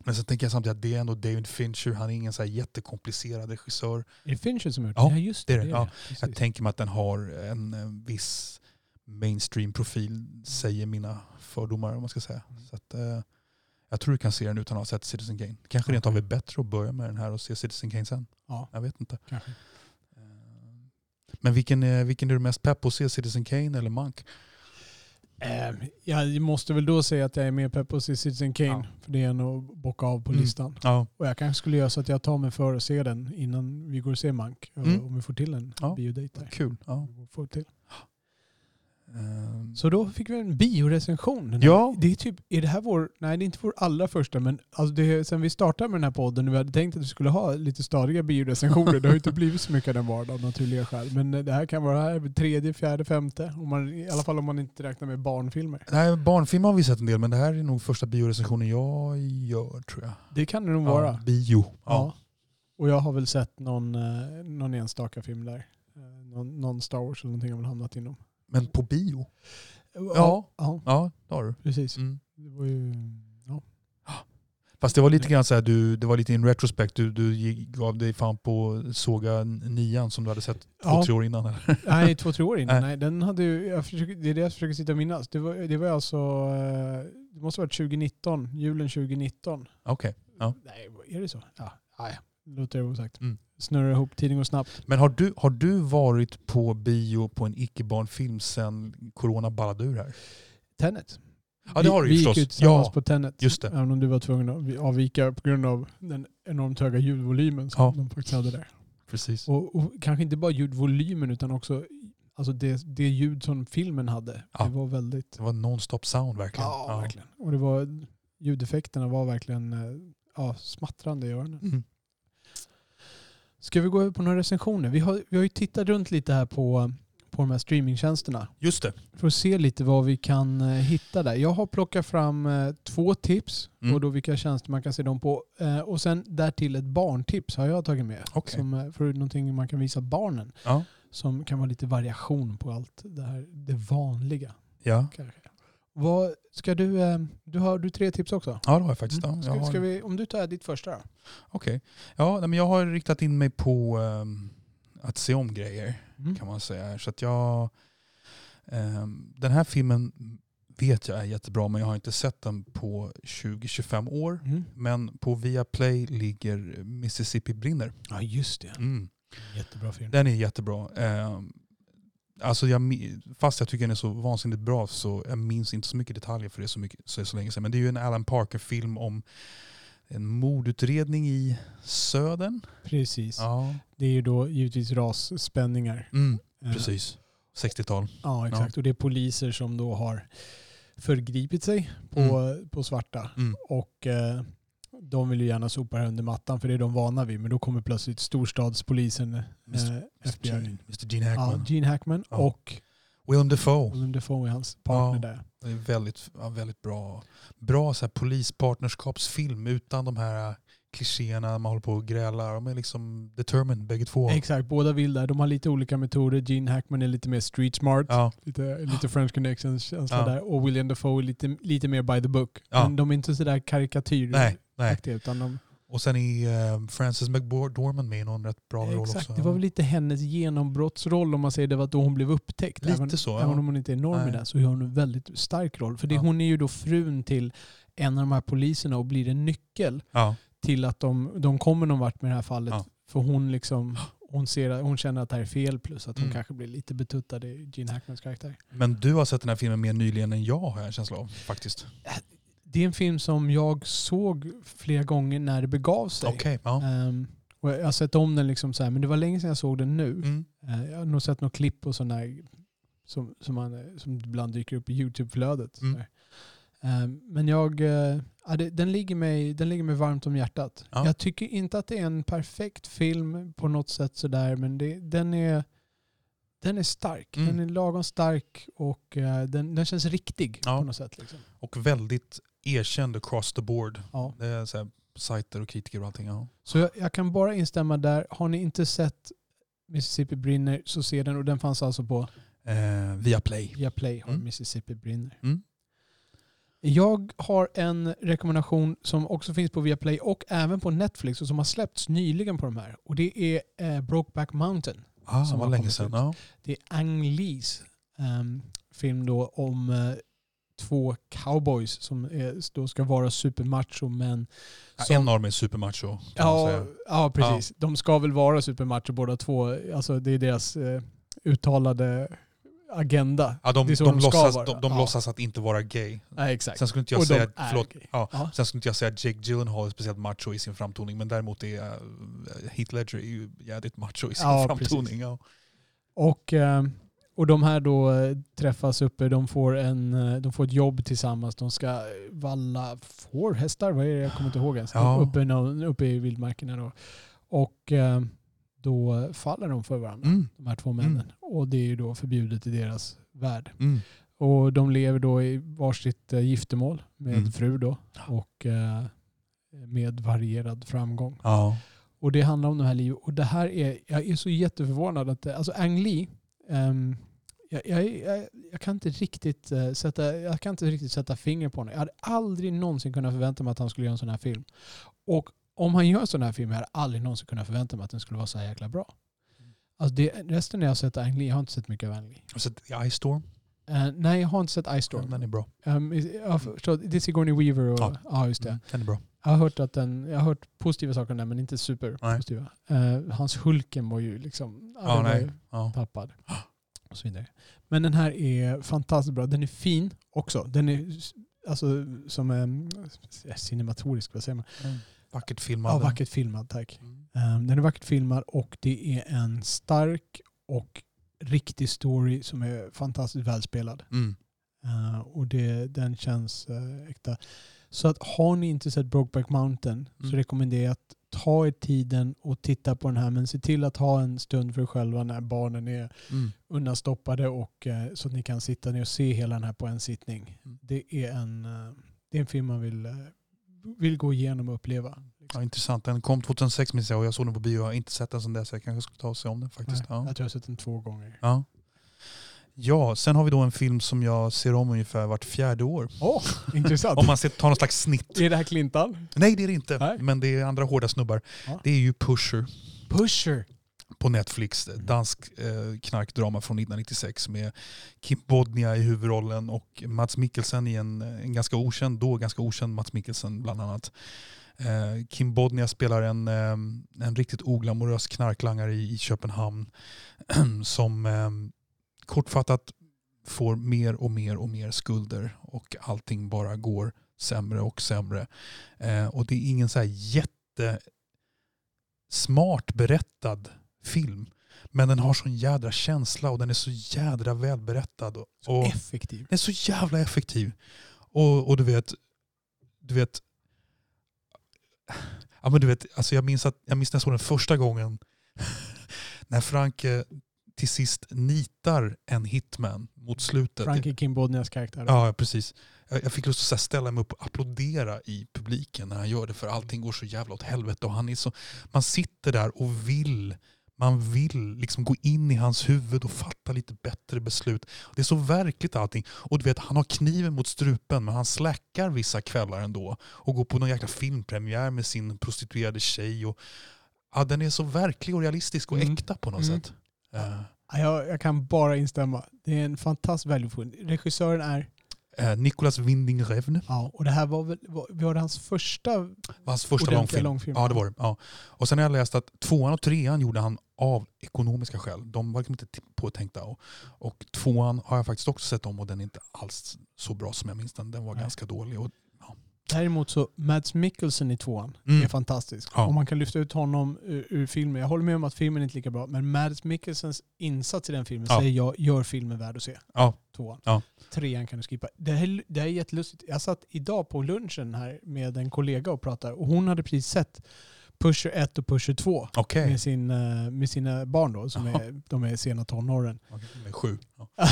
Men sen tänker jag samtidigt att det är ändå David Fincher. Han är ingen så här jättekomplicerad regissör. Är det Fincher som har gjort Ja, det? Ja, just det. det det Ja. Jag tänker mig att den har en, eh, viss mainstream-profil, säger mina fördomar om man ska säga. Mm. Så att, eh, jag tror du kan se den utan att ha sett Citizen Kane. Kanske rent av är bättre att börja med den här och se Citizen Kane sen. Ja, Jag vet inte. kanske. Eh, Men vilken, är- vilken är du mest pepp på att se? Citizen Kane eller Monk? Ehm, jag måste väl då säga att jag är mer pepp på att se Citizen Kane. Ja. För det är en att bocka av på Mm. listan. Ja, Och jag kanske skulle göra så att jag tar mig för att se den innan vi går och ser Mank. Mm. Om vi får till en Ja. där. kul. Ja. Får till. Eh, Så då fick vi en biorecension. Ja. Det är, typ, är det här vår, nej det är inte vår allra första men alltså det, sen vi startade med den här podden och vi hade tänkt att vi skulle ha lite stadiga biorecensioner. Det har ju inte blivit så mycket av den vardag av naturliga skäl. Men eh, det här kan vara här tredje, fjärde, femte. Om man, I alla fall om man inte räknar med barnfilmer. Nej, barnfilm har vi sett en del, men det här är nog första biorecensionen jag gör tror jag. Det kan det nog vara. Ja, bio. Ja. Ja. Och jag har väl sett någon, eh, någon enstaka film där. Eh, Någon, någon Star Wars eller någonting har väl hamnat inom. Men på bio? Ja, ja Ja, det har du. precis. Mm. Det var ju, ja. Fast det var lite grann så här, du, det var lite in retrospect, du, du gick- gav dig fan på såga nian som du hade sett två, Ja. tre år innan. Eller? Nej, två, tre år innan. Nej. Nej, den hade jag försöker, det är det jag försöker sitta och minnas. Det var, det var alltså, eh, det måste ha varit 2019, julen 2019. Okej. Ja. Nej, är det så? Ja, ja, ja. Låter det osagt. Mm. Snurrar ihop tidning och snabbt. Men har du, har du varit på bio på en icke-barnfilm sen corona ballade ur här? Tenet. Ja, det har du ju vi gick förstås. ju tillsammans Ja, på Tenet. just det. Även om du var tvungen att avvika på grund av den enormt höga ljudvolymen som Ja. de faktiskt hade där. Precis. Och, och kanske inte bara ljudvolymen utan också alltså det, det ljud som filmen hade. Ja. Det var väldigt... Det var non-stop sound verkligen. Ja, verkligen. Och det var, ljudeffekterna var verkligen eh, ja, smattrande i öronen. Mm. Ska vi gå över på några recensioner? Vi har, vi har ju tittat runt lite här på, på de här streamingtjänsterna. Just det. För att se lite vad vi kan eh, hitta där. Jag har plockat fram eh, två tips Mm. på då vilka tjänster man kan se dem på. Eh, och sen därtill ett barntips har jag tagit med. Okej. Som, för någonting man kan visa barnen. Ja. Som kan vara lite variation på allt det här det vanliga. Ja. Kanske. Vad ska du, eh, du har du tre tips också? ja, det har jag faktiskt. Mm. Ja, Ska, jag har... ska vi, om du tar ditt första då? Okej. Ja, nej, men jag har riktat in mig på ehm, att se om grejer Mm. kan man säga. Så att jag, ehm, den här filmen vet jag är jättebra men jag har inte sett den på 20-25 år. Mm. Men på Viaplay ligger Mississippi brinner. Ja, just det. Mm. Jättebra film. Den är jättebra. Eh, alltså jag, fast jag tycker den är så vansinnigt bra så jag minns inte så mycket detaljer för det är så, mycket, så, är så länge sedan. Men det är ju en Alan Parker-film om en mordutredning i södern. Precis. Ja. Det är ju då givetvis rasspänningar. Mm, Eh, precis. 60-tal. Ja, exakt. Och det är poliser som då har förgripit sig på, på svarta. Mm. Och eh, de vill ju gärna sopa här under mattan för det är de vana vid. Men då kommer plötsligt storstadspolisen, eh, Mr. FBI. Gene, Mr. Gene Ja, Hackman. Gene Hackman Ja. och Willem Dafoe. Willem Dafoe är hans partner Ja. där. Det är väldigt, ja, väldigt bra, bra så här polispartnerskapsfilm utan de här klichéerna man håller på och grälar. De är liksom determined bägge två. Exakt, båda vill där. De har lite olika metoder. Gene Hackman är lite mer street smart. Ja, Lite, lite French connections känsla Ja. där. Och William Dafoe är lite, lite mer by the book. Ja. Men de är inte sådär karikatyr. nej, nej. Utan de, Och sen är eh, Frances McDormand med i någon rätt bra roll också. det var väl lite hennes genombrottsroll om man säger det var då hon blev upptäckt. Lite även, så, ja. Även om hon inte är enorm i den så har hon en väldigt stark roll. För det, Ja. hon är ju då frun till en av de här poliserna och blir en nyckel Ja, till att de, de kommer någon vart med det här fallet. Ja. För hon liksom hon, ser, hon känner att det här är fel plus att hon Mm. kanske blir lite betuttad i Gene Hackmans karaktär. men du har sett den här filmen mer nyligen än jag har jag en känsla av faktiskt. Det är en film som jag såg flera gånger när det begav sig. Okej, ja. Ehm, och jag har sett om den liksom så här, men det var länge sedan jag såg den nu. Mm. Eh, jag har nog sett något klipp och sådana här som, som, man, som ibland dyker upp i YouTube-flödet. Mm. Ehm, men jag, eh, ja, det, den, ligger mig, den ligger mig varmt om hjärtat. Ja. Jag tycker inte att det är en perfekt film på något sätt sådär, men det, den, är, den är stark. Mm. Den är lagom stark och eh, den, den känns riktig Ja. på något sätt. Liksom. Och väldigt erkänd across the board. Ja. Det är så här, sajter och kritiker och allting. Ja. Så jag, jag kan bara instämma där. Har ni inte sett Mississippi brinner så se den och den fanns alltså på Eh, via Play. via Play har Mm. Mississippi brinner. Mm. Jag har en rekommendation som också finns på Viaplay och även på Netflix och som har släppts nyligen på de här. Och det är eh, Brokeback Mountain. Ah, Som var länge sedan. Ja. Det är Ang Lees ehm, film då om eh, två cowboys som är, då ska vara supermacho men Ja, som- En av dem är supermacho. Ja, ja precis. De ska väl vara supermacho båda två. Alltså, det är deras eh, uttalade agenda. Ja, de, det är så de, de låtsas, vara. de, de Ja. låtsas att inte vara gay. Nej, exakt. Sen skulle inte jag Och säga, förlåt, ja, Ja. sen skulle inte jag säga att Jake Gyllenhaal är speciellt macho i sin framtoning, men däremot är uh, Heath Ledger är ju jävligt macho i sin Ja, framtoning. Ja. Och, eh, och de här då eh, träffas uppe, de får, en, eh, de får ett jobb tillsammans. De ska valla får, hästar, vad är det? Jag kommer inte ihåg ens. Ja. Uppe, uppe i vildmarkerna då. Och eh, då faller de för varandra, Mm. de här två männen. Och det är ju då förbjudet i deras värld. Mm. Och de lever då i varsitt eh, giftermål med Mm. fru då. Och eh, med varierad framgång. Ja. Och det handlar om det här livet. Och det här är, jag är så jätteförvånad att, alltså Ang Lee, ehm, jag, jag, jag, jag, kan inte riktigt eh, sätta, jag kan inte riktigt sätta finger på honom. Jag hade aldrig någonsin kunnat förvänta mig att han skulle göra en sån här film. Och om han gör en sån här film, jag hade aldrig någonsin kunnat förvänta mig att den skulle vara så här jäkla bra. Alltså det, resten jag har sett Ang Lee, jag har inte sett mycket av Ang Lee. Har du sett Ice Storm? Eh, nej, jag har inte sett Ice Storm. Den är bra. Um, jag förstår, det är Sigourney Weaver och, ja. Ja. just det. Mm, Den är bra. Jag har hört att den, jag har hört positiva saker om den men inte superpositiva. Uh, hans Hulken var ju liksom, ja, nej. ju Ja. tappad. Och så vidare. Men den här är fantastiskt bra. Den är fin också. Den är alltså som um, cinematorisk, vad säger man? Mm. Vackert filmad. Ja, vackert filmad, tack. Mm. Um, den är vackert filmad och det är en stark och riktig story som är fantastiskt välspelad. Mm. Uh, och det, den känns uh, äkta. Så att har ni inte sett Brokeback Mountain så Mm. rekommenderar jag att ta er tiden och titta på den här. Men se till att ha en stund för er själva när barnen är Mm. undanstoppade och uh, så att ni kan sitta ner och se hela den här på en sittning. Mm. Det är en, uh, det är en film man vill, uh, vill gå igenom och uppleva. Ja, intressant. Den kom 2006 minns jag och jag såg den på bio. Jag har inte sett den sedan dess. Jag kanske ska ta och se om den faktiskt. Nej, Ja. Jag tror jag har sett den två gånger. Ja. Ja, sen har vi då en film som jag ser om ungefär vart fjärde år. Åh, intressant. Om man ser, tar någon slags snitt. är det här Clintan? Nej det är det inte. Nej. Men det är andra hårda snubbar. Ja. Det är ju Pusher. Pusher. på Netflix. Dansk eh, knarkdrama från 1996 med Kim Bodnia i huvudrollen och Mats Mikkelsen i en, en ganska okänd, då ganska okänd Mats Mikkelsen bland annat. Eh, Kim Bodnia spelar en, eh, en riktigt oglamorös knarklangare i, i Köpenhamn som eh, kortfattat får mer och mer och mer skulder och allting bara går sämre och sämre. Eh, och det är ingen så här jätte smart berättad film. Men den har sån jädra känsla och den är så jädra välberättad. Och, och Effektiv. den är så jävla effektiv. Och, och du vet, du vet, ja men du vet, alltså jag minns att jag minns när jag såg den första gången när Franke till sist nitar en hitman mot slutet. Frankie Kim Bodnias karaktär. Ja, precis. Jag fick lust att ställa mig upp och applådera i publiken när han gör det för allting går så jävla åt helvete. Och han är så, man sitter där och vill man vill liksom gå in i hans huvud och fatta lite bättre beslut. Det är så verkligt allting. Och du vet, han har kniven mot strupen men han släckar vissa kvällar ändå. Och går på någon jäkla filmpremiär med sin prostituerade tjej. Och, ja, den är så verklig och realistisk och Mm. äkta på något Mm. sätt. Ja, Jag, jag kan bara instämma. Det är en fantastisk välfund. Regissören är, eh, Nicolas Winding Refn ja, och det här var väl var, var det hans första var hans första långfilm. långfilm. Ja, det var det. Ja. Och sen har jag läst att tvåan och trean gjorde han av ekonomiska skäl. De var liksom inte påtänkta. Och, och tvåan har jag faktiskt också sett om och den är inte alls så bra som jag minns den. Den var Nej. ganska dålig. Och, Däremot så Mads Mikkelsen i tvåan Mm. är fantastisk. Ja. Om man kan lyfta ut honom ur, ur filmen. Jag håller med om att filmen är inte lika bra, men Mads Mikkelsens insats i den filmen Ja. säger jag gör filmen värd att se. ja, Tvåan. Ja. Trean kan du skippa. Det här, det här är jättelustigt. Jag satt idag på lunchen här med en kollega och pratade och hon hade precis sett Pusher 1 och Pusher 2 okej. med, sin, eh, med sina barn då, som Jaha. är, de är sena tonåren. Okej, med Sju. Ja.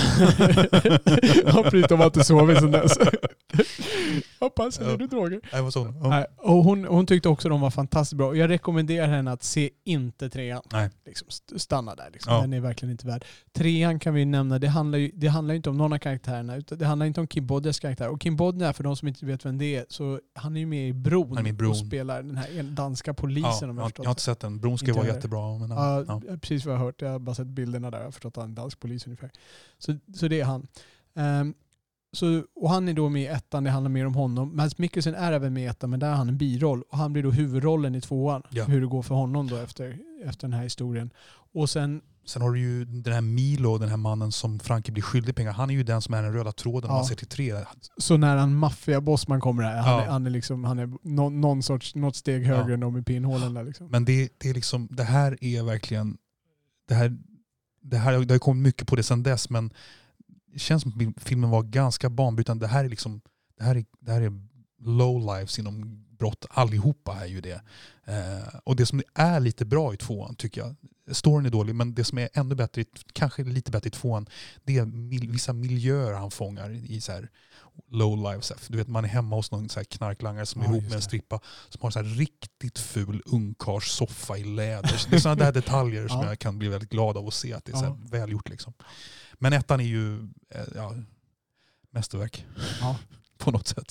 ja, precis. De har inte sovit sedan dess. Hoppas, Ja. är du droger? Nej, vad hon? Ja. Nej, och hon, hon tyckte också de var fantastiskt bra. Jag rekommenderar henne att se inte trean. Nej. Liksom, st- stanna där. Liksom. Ja. Den är verkligen inte värd. Trean kan vi nämna, det handlar ju det handlar inte om någon av karaktärerna. Utan det handlar inte om Kim Bodnias karaktär. Och Kim Bodnia, för de som inte vet vem det är, så han är ju med i Bron, Han är med i Bron. och spelar den här danska polisen Ja, om jag, jag jag har inte sett den. Bron ska ju vara jättebra. Men, Ja, ja. precis vad jag har hört. Jag har bara sett bilderna där. Jag har förstått att han är en dansk polis ungefär. Så, så det är han. Ehm, så, och han är då med i ettan, det handlar mer om honom. Mads Mikkelsen är även med i ettan, men där har han en biroll. Och han blir då huvudrollen i tvåan. Ja. Hur det går för honom då efter, efter den här historien. Och sen, Sen har du ju den här Milo, den här mannen som Frankie blir skyldig pengar. Han är ju den som är den röda tråden om Ja. man ser till tre. så när en maffiaboss man kommer här, han, Ja. är, han är liksom, han är nå, någon sorts, något steg högre Ja. än de i pinnhålen där liksom. Men det, det, är liksom, det här är verkligen... Det, här, det, här, det har kommit mycket på det sedan dess men det känns som att filmen var ganska banbrytande. Det här är liksom det här är, det här är low lives inom brott. Allihopa är ju det. Eh, och det som är lite bra i tvåan tycker jag, storyn är dålig men det som är ännu bättre, kanske lite bättre i tvåan, det är mil, vissa miljöer han fångar i så här low lives. Du vet man är hemma hos någon så här knarklangare som är Ja, ihop med en strippa som har en så här riktigt ful ungkarlssoffa i läder. Det är sådana där detaljer som Ja. jag kan bli väldigt glad av att se att det är så här Ja. välgjort. Liksom. Men ettan är ju eh, ja, mästerverk Ja. på något sätt.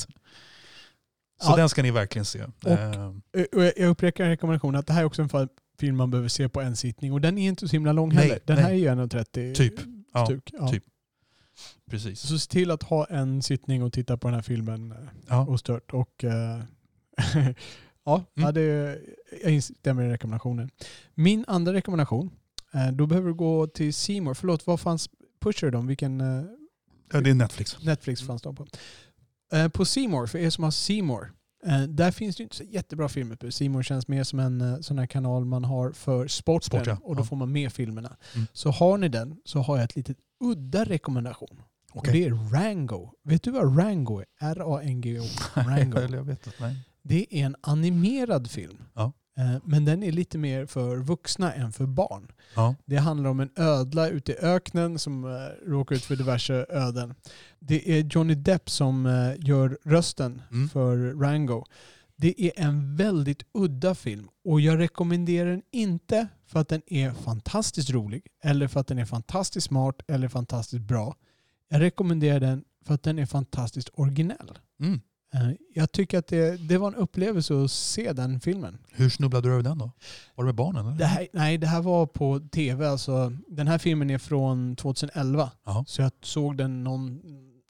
Så Ja. den ska ni verkligen se. Och- Eh, Och jag upprepar rekommendationen att det här är också en film man behöver se på en sittning. Och den är inte så himla lång Nej, heller. Den här nej. är ju 1.30 Typ. Ja. Ja. typ. precis. Så se till att ha en sittning och titta på den här filmen eh, Ja. ostört. Och, eh, ja, Mm. det, jag instämmer i rekommendationen. Min andra rekommendation, eh, då behöver du gå till Seymour. Förlåt, vad fanns Pusher de? Vilken eh, Ja, det är Netflix. Netflix fanns de på? Eh, på Seymour, för er som har Seymour, eh, där finns det inte så jättebra filmer. Seymour känns mer som en eh, sån här kanal man har för sporten Sport, ja. och då Ja. får man med filmerna. Mm. Så har ni den så har jag ett litet udda rekommendation. Och Okej. det är Rango. Vet du vad Rango är? R-A-N-G-O. Rango. Jag vet inte. Nej. Det är en animerad film. Ja. Eh, Men den är lite mer för vuxna än för barn. Ja. Det handlar om en ödla ute i öknen som eh, råkar ut för diverse öden. Det är Johnny Depp som eh, gör rösten Mm. för Rango. Det är en väldigt udda film och jag rekommenderar den inte för att den är fantastiskt rolig eller för att den är fantastiskt smart eller fantastiskt bra. Jag rekommenderar den för att den är fantastiskt originell. Mm. Eh, Jag tycker att det, det var en upplevelse att se den filmen. Hur snubblade du över den då? Var det med barnen? Eller? Det här, nej, det här var på tv. Alltså, den här filmen är från 2011. Ja. Så jag såg den någon,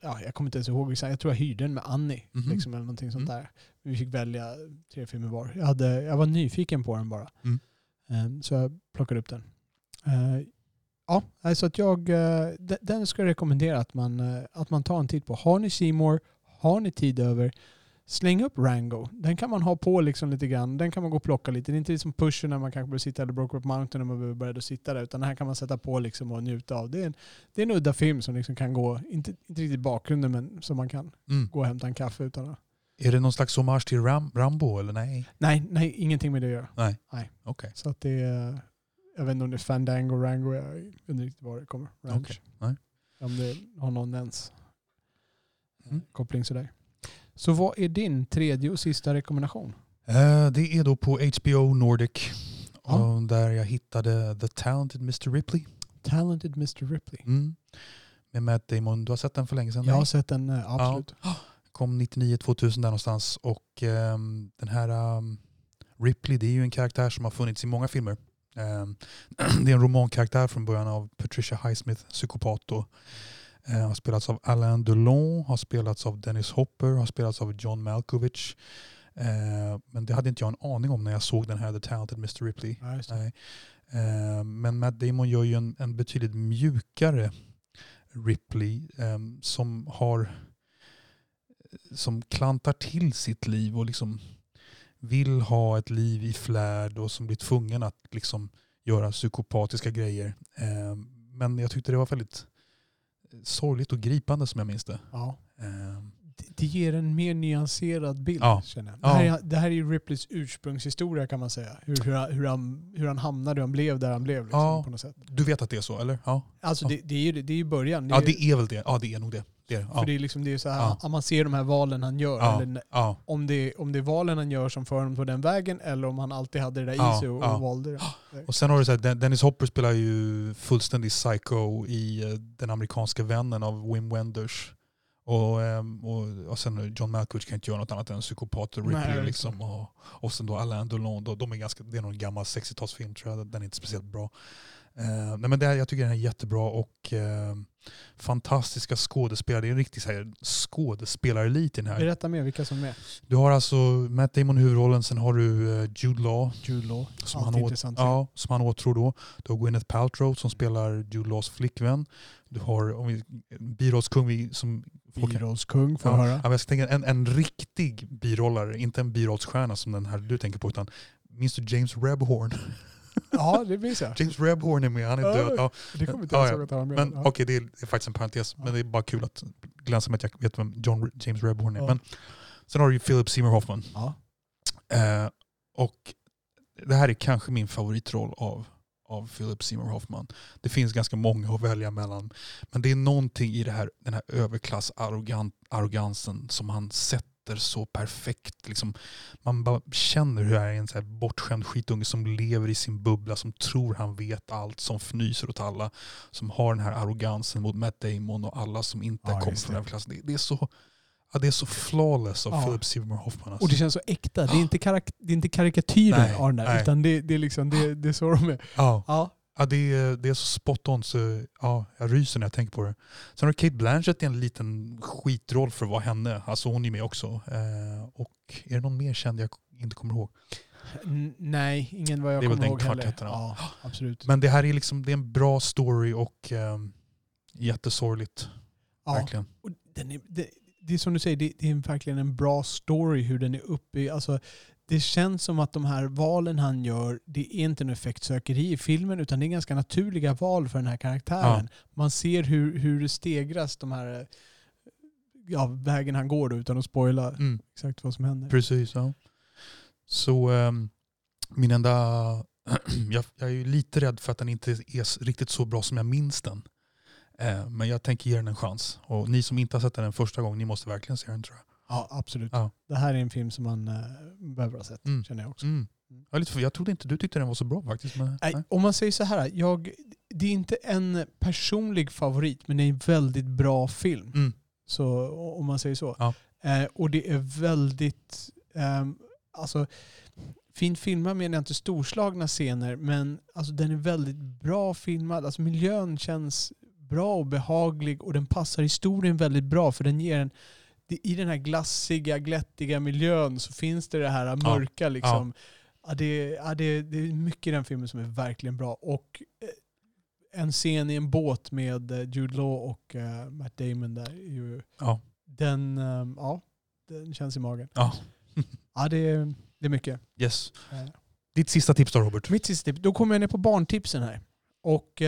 ja, jag kommer inte ens ihåg exakt. Jag tror jag hyrde den med Annie. Mhm. Liksom, eller någonting sånt Mm. där. Vi fick välja tre filmer var. Jag, hade, jag var nyfiken på den bara. Mm. Eh, Så jag plockade upp den. Eh, Ja, alltså att jag, de- den ska jag rekommendera att man, att man tar en titt på. Har ni Seymour, har ni tid över, släng upp Rango. Den kan man ha på liksom lite grann. Den kan man gå och plocka lite. Det är inte liksom pushen när man kanske börjar sitta eller Brokeback Mountain när man behöver börja sitta där. Utan den här kan man sätta på liksom och njuta av. Det är en, det är en udda film som liksom kan gå, inte, inte riktigt i bakgrunden men som man kan Mm. gå och hämta en kaffe utan att... Är det någon slags hommage till Ram Rambo eller nej? Nej, nej, ingenting med det att göra. Nej. Nej. Okej. Så att det är, jag vet inte om det är Fandango, Rango, jag vet inte riktigt var det kommer. Ranch. Okej, nej. Om det har någon ens Mm. koppling sådär. Så vad är din tredje och sista rekommendation? Eh, det är då på HBO Nordic. Ja. och Där jag hittade The Talented Mr Ripley. Talented Mr. Ripley. Mm. Med Matt Damon. Du har sett den för länge sedan? Jag har nej? sett den, eh, absolut. Kom 99-2000 där någonstans. Och ehm, den här ehm, Ripley, det är ju en karaktär som har funnits i många filmer. Ehm, det är en romankaraktär från början av Patricia Highsmith, psykopat. Då. Eh, har spelats av Alain Delon, har spelats av Dennis Hopper, har spelats av John Malkovich. Eh, men det hade inte jag en aning om när jag såg den här The Talented Mr Ripley. Ja. Eh, Men Matt Damon gör ju en, en betydligt mjukare Ripley som har som klantar till sitt liv och liksom vill ha ett liv i flärd och som blir tvungen att liksom göra psykopatiska grejer. Men jag tyckte det var väldigt sorgligt och gripande som jag minns det. Ja. Eh, Det, det ger en mer nyanserad bild Ja. känner jag. Det, här är, det här är Ripleys ursprungshistoria kan man säga. Hur, hur, han- hur, han, hur han hamnade, hur han blev där han blev. Liksom, Ja. på något sätt. Du vet att det är så, eller? Ja, Alltså Ja. det, det är ju det, det är ju början. ja är det är väl det. Ja, det är nog det. Det, är det. För Ja. det är liksom det är så här, Ja. man ser de här valen han gör. Ja. Eller, Ja. om, det, om det är valen han gör som för honom på den vägen eller om han alltid hade det där Ja, i sig och, ja. och valde det. Och sen har du så här, Den- Dennis Hopper spelar ju fullständig psycho i eh, Den amerikanska vännen av Wim Wenders. Och, ehm, och, och sen John Malkovich kan inte göra något annat än psykopat och Nej, Ripley. exakt. liksom. och, och sen då Alain Delon, då, de är ganska, det är någon gammal 60-talsfilm tror jag, den är inte speciellt bra. Eh, nej men det, jag tycker den är jättebra och eh, fantastiska skådespelare. Det är en riktig så här, skådespelarelit i den här. Berätta mer vilka som är. Du har alltså Matt Damon i huvudrollen, sen har du eh, Jude Law Jude Law. som Alltid han, åt, ja, som han åtrår då. Du har Gwyneth Paltrow som spelar Jude Laws flickvän. Du har om vi- birollskung vi- som... Birollskung får ja, höra. ja, jag ska tänka, en, en riktig birollare, inte en birollsstjärna som den här du tänker på. Utan, minns du James Rebhorn? Ja, det minns jag. James Rebhorn är med, han är Ja, död. Ja, Det kommer inte Ja, ens ja. ihåg att han var med. men Ja. okej, det, är, det är faktiskt en parentes. Men det är bara kul att glänsa med att jag vet vem John, James Rebhorn är. Ja. Men sen har du ju Philip Seymour Hoffman. Ja. Eh, och det här är kanske min favoritroll av, av Philip Seymour Hoffman. Det finns ganska många att välja mellan. Men det är någonting i det här, den här överklass-arrogansen som han sätter så perfekt. Liksom, man bara känner hur här är en så här bortskämd skitunge som lever i sin bubbla, som tror han vet allt, som fnyser åt alla. Som har den här arrogansen mot Matt Damon och alla som inte Ja, kommer från den klassen. Det, det är så... Ja, det är så flawless av Ja. Philip Seymour Hoffman. Alltså. Och det känns så äkta. Det är inte, karak- det är inte karikatyrer Nej, av den där, nej. utan det, det, är liksom, det, det är så de är. ja. Ja, Ja, det, är, det är så spot on så ja, jag ryser när jag tänker på det. Sen har Kate Blanchett en liten skitroll för att vara henne. Alltså hon är med också. Eh, och är det någon mer känd jag inte kommer ihåg? N- nej, ingen vad jag Det är väl kommer den ihåg heller. Ja, absolut. Men det här är liksom det är en bra story och eh, jättesorgligt. ja. Verkligen. Och den är, det, det är som du säger, det, det är verkligen en bra story hur den är uppe i, alltså, det känns som att de här valen han gör, det är inte en effektsökeri i filmen utan det är ganska naturliga val för den här karaktären. Man ser hur, hur det stegras de här ja, vägen han går då, utan att spoila Mm. exakt vad som händer. Precis, ja. Så ehm, min enda... jag, jag är ju lite rädd för att den inte är riktigt så bra som jag minns den. Eh, men jag tänker ge den en chans. Och ni som inte har sett den första gången, ni måste verkligen se den tror jag. Ja, absolut. Ja. Det här är en film som man eh, behöver ha sett, Mm. känner jag också. Mm. Jag, är lite jag trodde inte du tyckte den var så bra faktiskt. Men, Nej, nej. om man säger så här, jag, det är inte en personlig favorit, men det är en väldigt bra film. Mm. Så, om man säger så. Ja. Eh, och det är väldigt, ehm, alltså fint filmad menar jag inte storslagna scener, men alltså den är väldigt bra filmad. Alltså miljön känns bra och behaglig och den passar historien väldigt bra för den ger en i den här glassiga, glättiga miljön så finns det det här mörka liksom. Ja, det, ja, det, det är mycket i den filmen som är verkligen bra. Och eh, en scen i en båt med eh, Jude Law och eh, Matt Damon där. är Ju, Ja. Den, eh, ja, den känns i magen. Ja. Ja, det är, det är mycket. Yes. Ditt sista tips då Robert? Mitt sista tips, då kommer jag ner på barntipsen här. Och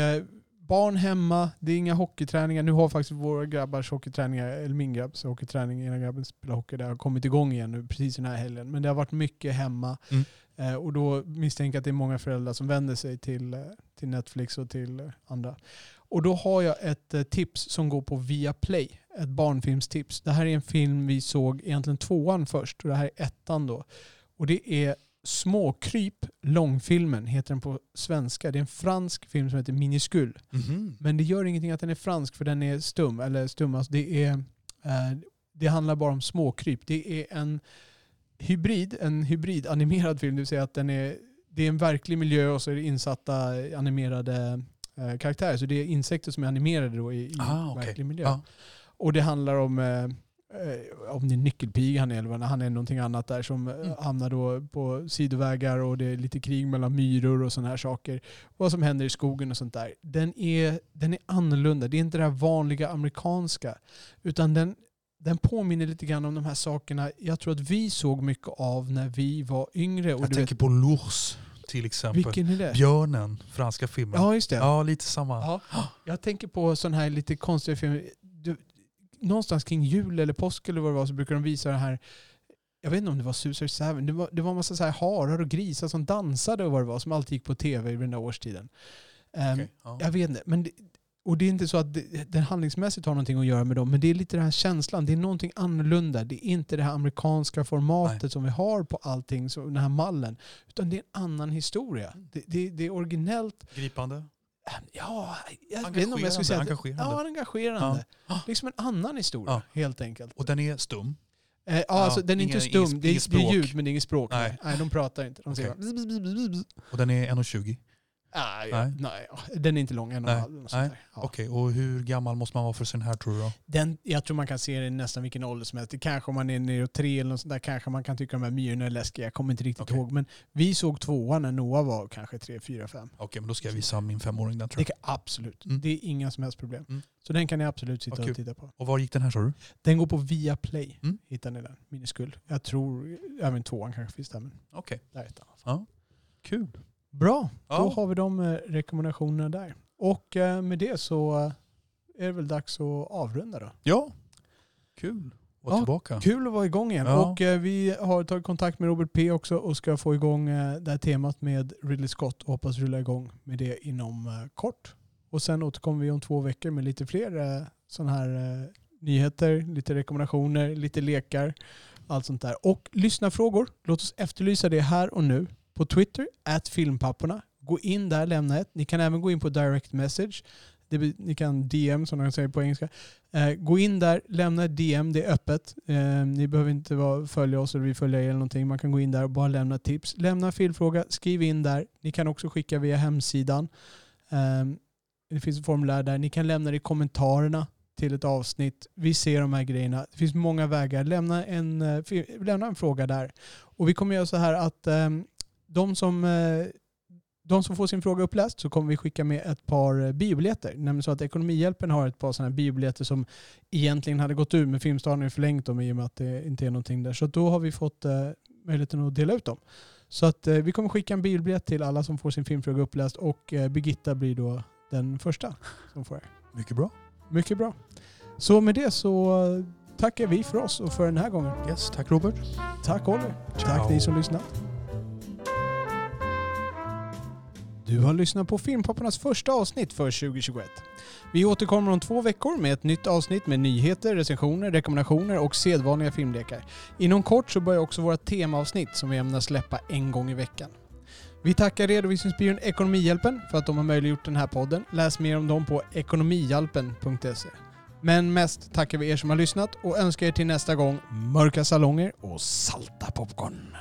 barn hemma, det är inga hockeyträningar. Nu har faktiskt våra grabbars hockeyträningar, eller min grabbs hockeyträning, ena grabben spelar hockey, det har kommit igång igen nu precis den här helgen. Men det har varit mycket hemma. Mm. Eh, och då misstänker jag att det är många föräldrar som vänder sig till, eh, till Netflix och till eh, andra. Och då har jag ett tips som går på Viaplay. Ett barnfilmstips. Det här är en film vi såg egentligen tvåan först och det här är ettan då. Och det är Småkryp, långfilmen, heter den på svenska. Det är en fransk film som heter Minuscule. Mhm. Men det gör ingenting att den är fransk för den är stum. Eller stum, alltså det, är, eh, det handlar bara om småkryp. Det är en hybrid, en hybrid-animerad film. Det vill säga att den är, det är en verklig miljö och så är det insatta animerade eh, karaktärer. Så det är insekter som är animerade då i, i Ah, okej. verklig miljö. Ja. Och det handlar om eh, om det är nyckelpiga han är eller vad han är någonting annat där som eh, Mm. hamnar då på sidovägar och det är lite krig mellan myror och sådana här saker. Vad som händer i skogen och sånt där. Den är, den är annorlunda. Det är inte det här vanliga amerikanska. Utan den, den påminner lite grann om de här sakerna jag tror att vi såg mycket av när vi var yngre. Och Jag tänker på L'Ours till exempel. vet, vilken är det? Björnen, franska filmen. Ja, just det. Ja, lite samma. Ja, jag tänker på sådana här lite konstiga filmer. Någonstans kring jul eller påsk eller vad det var så brukar de visa det här jag vet inte om det var Susar Seven. Det var, det var en massa så här harar och grisar som dansade och vad det var som alltid gick på tv vid den där årstiden. Ehm, Okej, ja. Jag vet inte. Men det, och det är inte så att det, den handlingsmässigt har någonting att göra med dem. Men det är lite den här känslan. Det är någonting annorlunda. Det är inte det här amerikanska formatet Nej. som vi har på allting, så, den här mallen. Utan det är en annan historia. Det, det, det är originellt. Gripande. Ja, jag vet inte om jag skulle säga att- Engagerande. Ja, engagerande. Ja. Liksom en annan historia, Ja. helt enkelt. Och den är stum. Eh, ja, alltså, den är ingen- inte stum, ingen- det, är, det är ljud men det är inget språk. Nej. Nej, de pratar inte. De säger bara bzz. Och den är 1,20. Nej, Nej. nej. den är inte lång, en och halv. Ja. Okej, och hur gammal måste man vara för sin här tror du? Den, jag tror man kan se den i nästan vilken ålder som helst. Det kanske om man är nere tre eller något sånt där, kanske man kan tycka de här myrorna är läskiga. Jag kommer inte riktigt Okej. ihåg. Men vi såg tvåan när Noah var kanske tre, fyra, fem. Okej, men då ska jag visa min femåring den tror Det jag. kan, absolut. Mm. Det är inga som helst problem. Mm. Så den kan ni absolut sitta Vad och titta på. Och var gick den här sa du? Den går på Viaplay. Mm. Hittar ni den? Minuskull. Jag tror även tvåan kanske finns där. Okej, där är alla fall. kul. Bra, då Ja. har vi de eh, rekommendationerna där. Och eh, med det så eh, är det väl dags att avrunda då. Ja, kul. Och Ja, tillbaka. Kul att vara igång igen. Ja. Och vi har tagit kontakt med Robert P också och ska få igång det här temat med Ridley Scott och hoppas rulla igång med det inom kort. Och sen återkommer vi om två veckor med lite fler sådana här nyheter, lite rekommendationer, lite lekar, allt sånt där. Och lyssna-frågor, låt oss efterlysa det här och nu på Twitter, at filmpapporna. Gå in där, lämna ett. Ni kan även gå in på direct message. Det, ni kan DM som de säger på engelska. Eh, gå in där, lämna ett DM, det är öppet. Eh, ni behöver inte vara, följa oss eller vi följer er eller någonting. Man kan gå in där och bara lämna tips. Lämna filmfråga, skriv in där. Ni kan också skicka via hemsidan. Eh, det finns ett formulär där. Ni kan lämna det i kommentarerna till ett avsnitt. Vi ser de här grejerna. Det finns många vägar. Lämna en, eh, lämna en fråga där. Och vi kommer göra så här att eh, de som eh, de som får sin fråga uppläst så kommer vi skicka med ett par eh, biobiljetter. Nämligen så att Ekonomihjälpen har ett par sådana här biobiljetter som egentligen hade gått ur men Filmstaden har förlängt dem i och med att det inte är någonting där. Så då har vi fått eh, möjligheten att dela ut dem. Så att vi kommer skicka en biobiljett till alla som får sin filmfråga uppläst och Birgitta blir då den första som får det. Mycket bra. Mycket bra. Så med det så tackar vi för oss och för den här gången. Yes, tack Robert. Tack Oliver. Tack ni som lyssnat. Du har lyssnat på filmpopparnas första avsnitt för 2021. Vi återkommer om två veckor med ett nytt avsnitt med nyheter, recensioner, rekommendationer och sedvanliga filmlekar. Inom kort så börjar också våra temaavsnitt som vi ämnar släppa en gång i veckan. Vi tackar redovisningsbyrån Ekonomihjälpen för att de har möjliggjort den här podden. Läs mer om dem på ekonomihjälpen.se. Men mest tackar vi er som har lyssnat och önskar er till nästa gång mörka salonger och salta popcorn.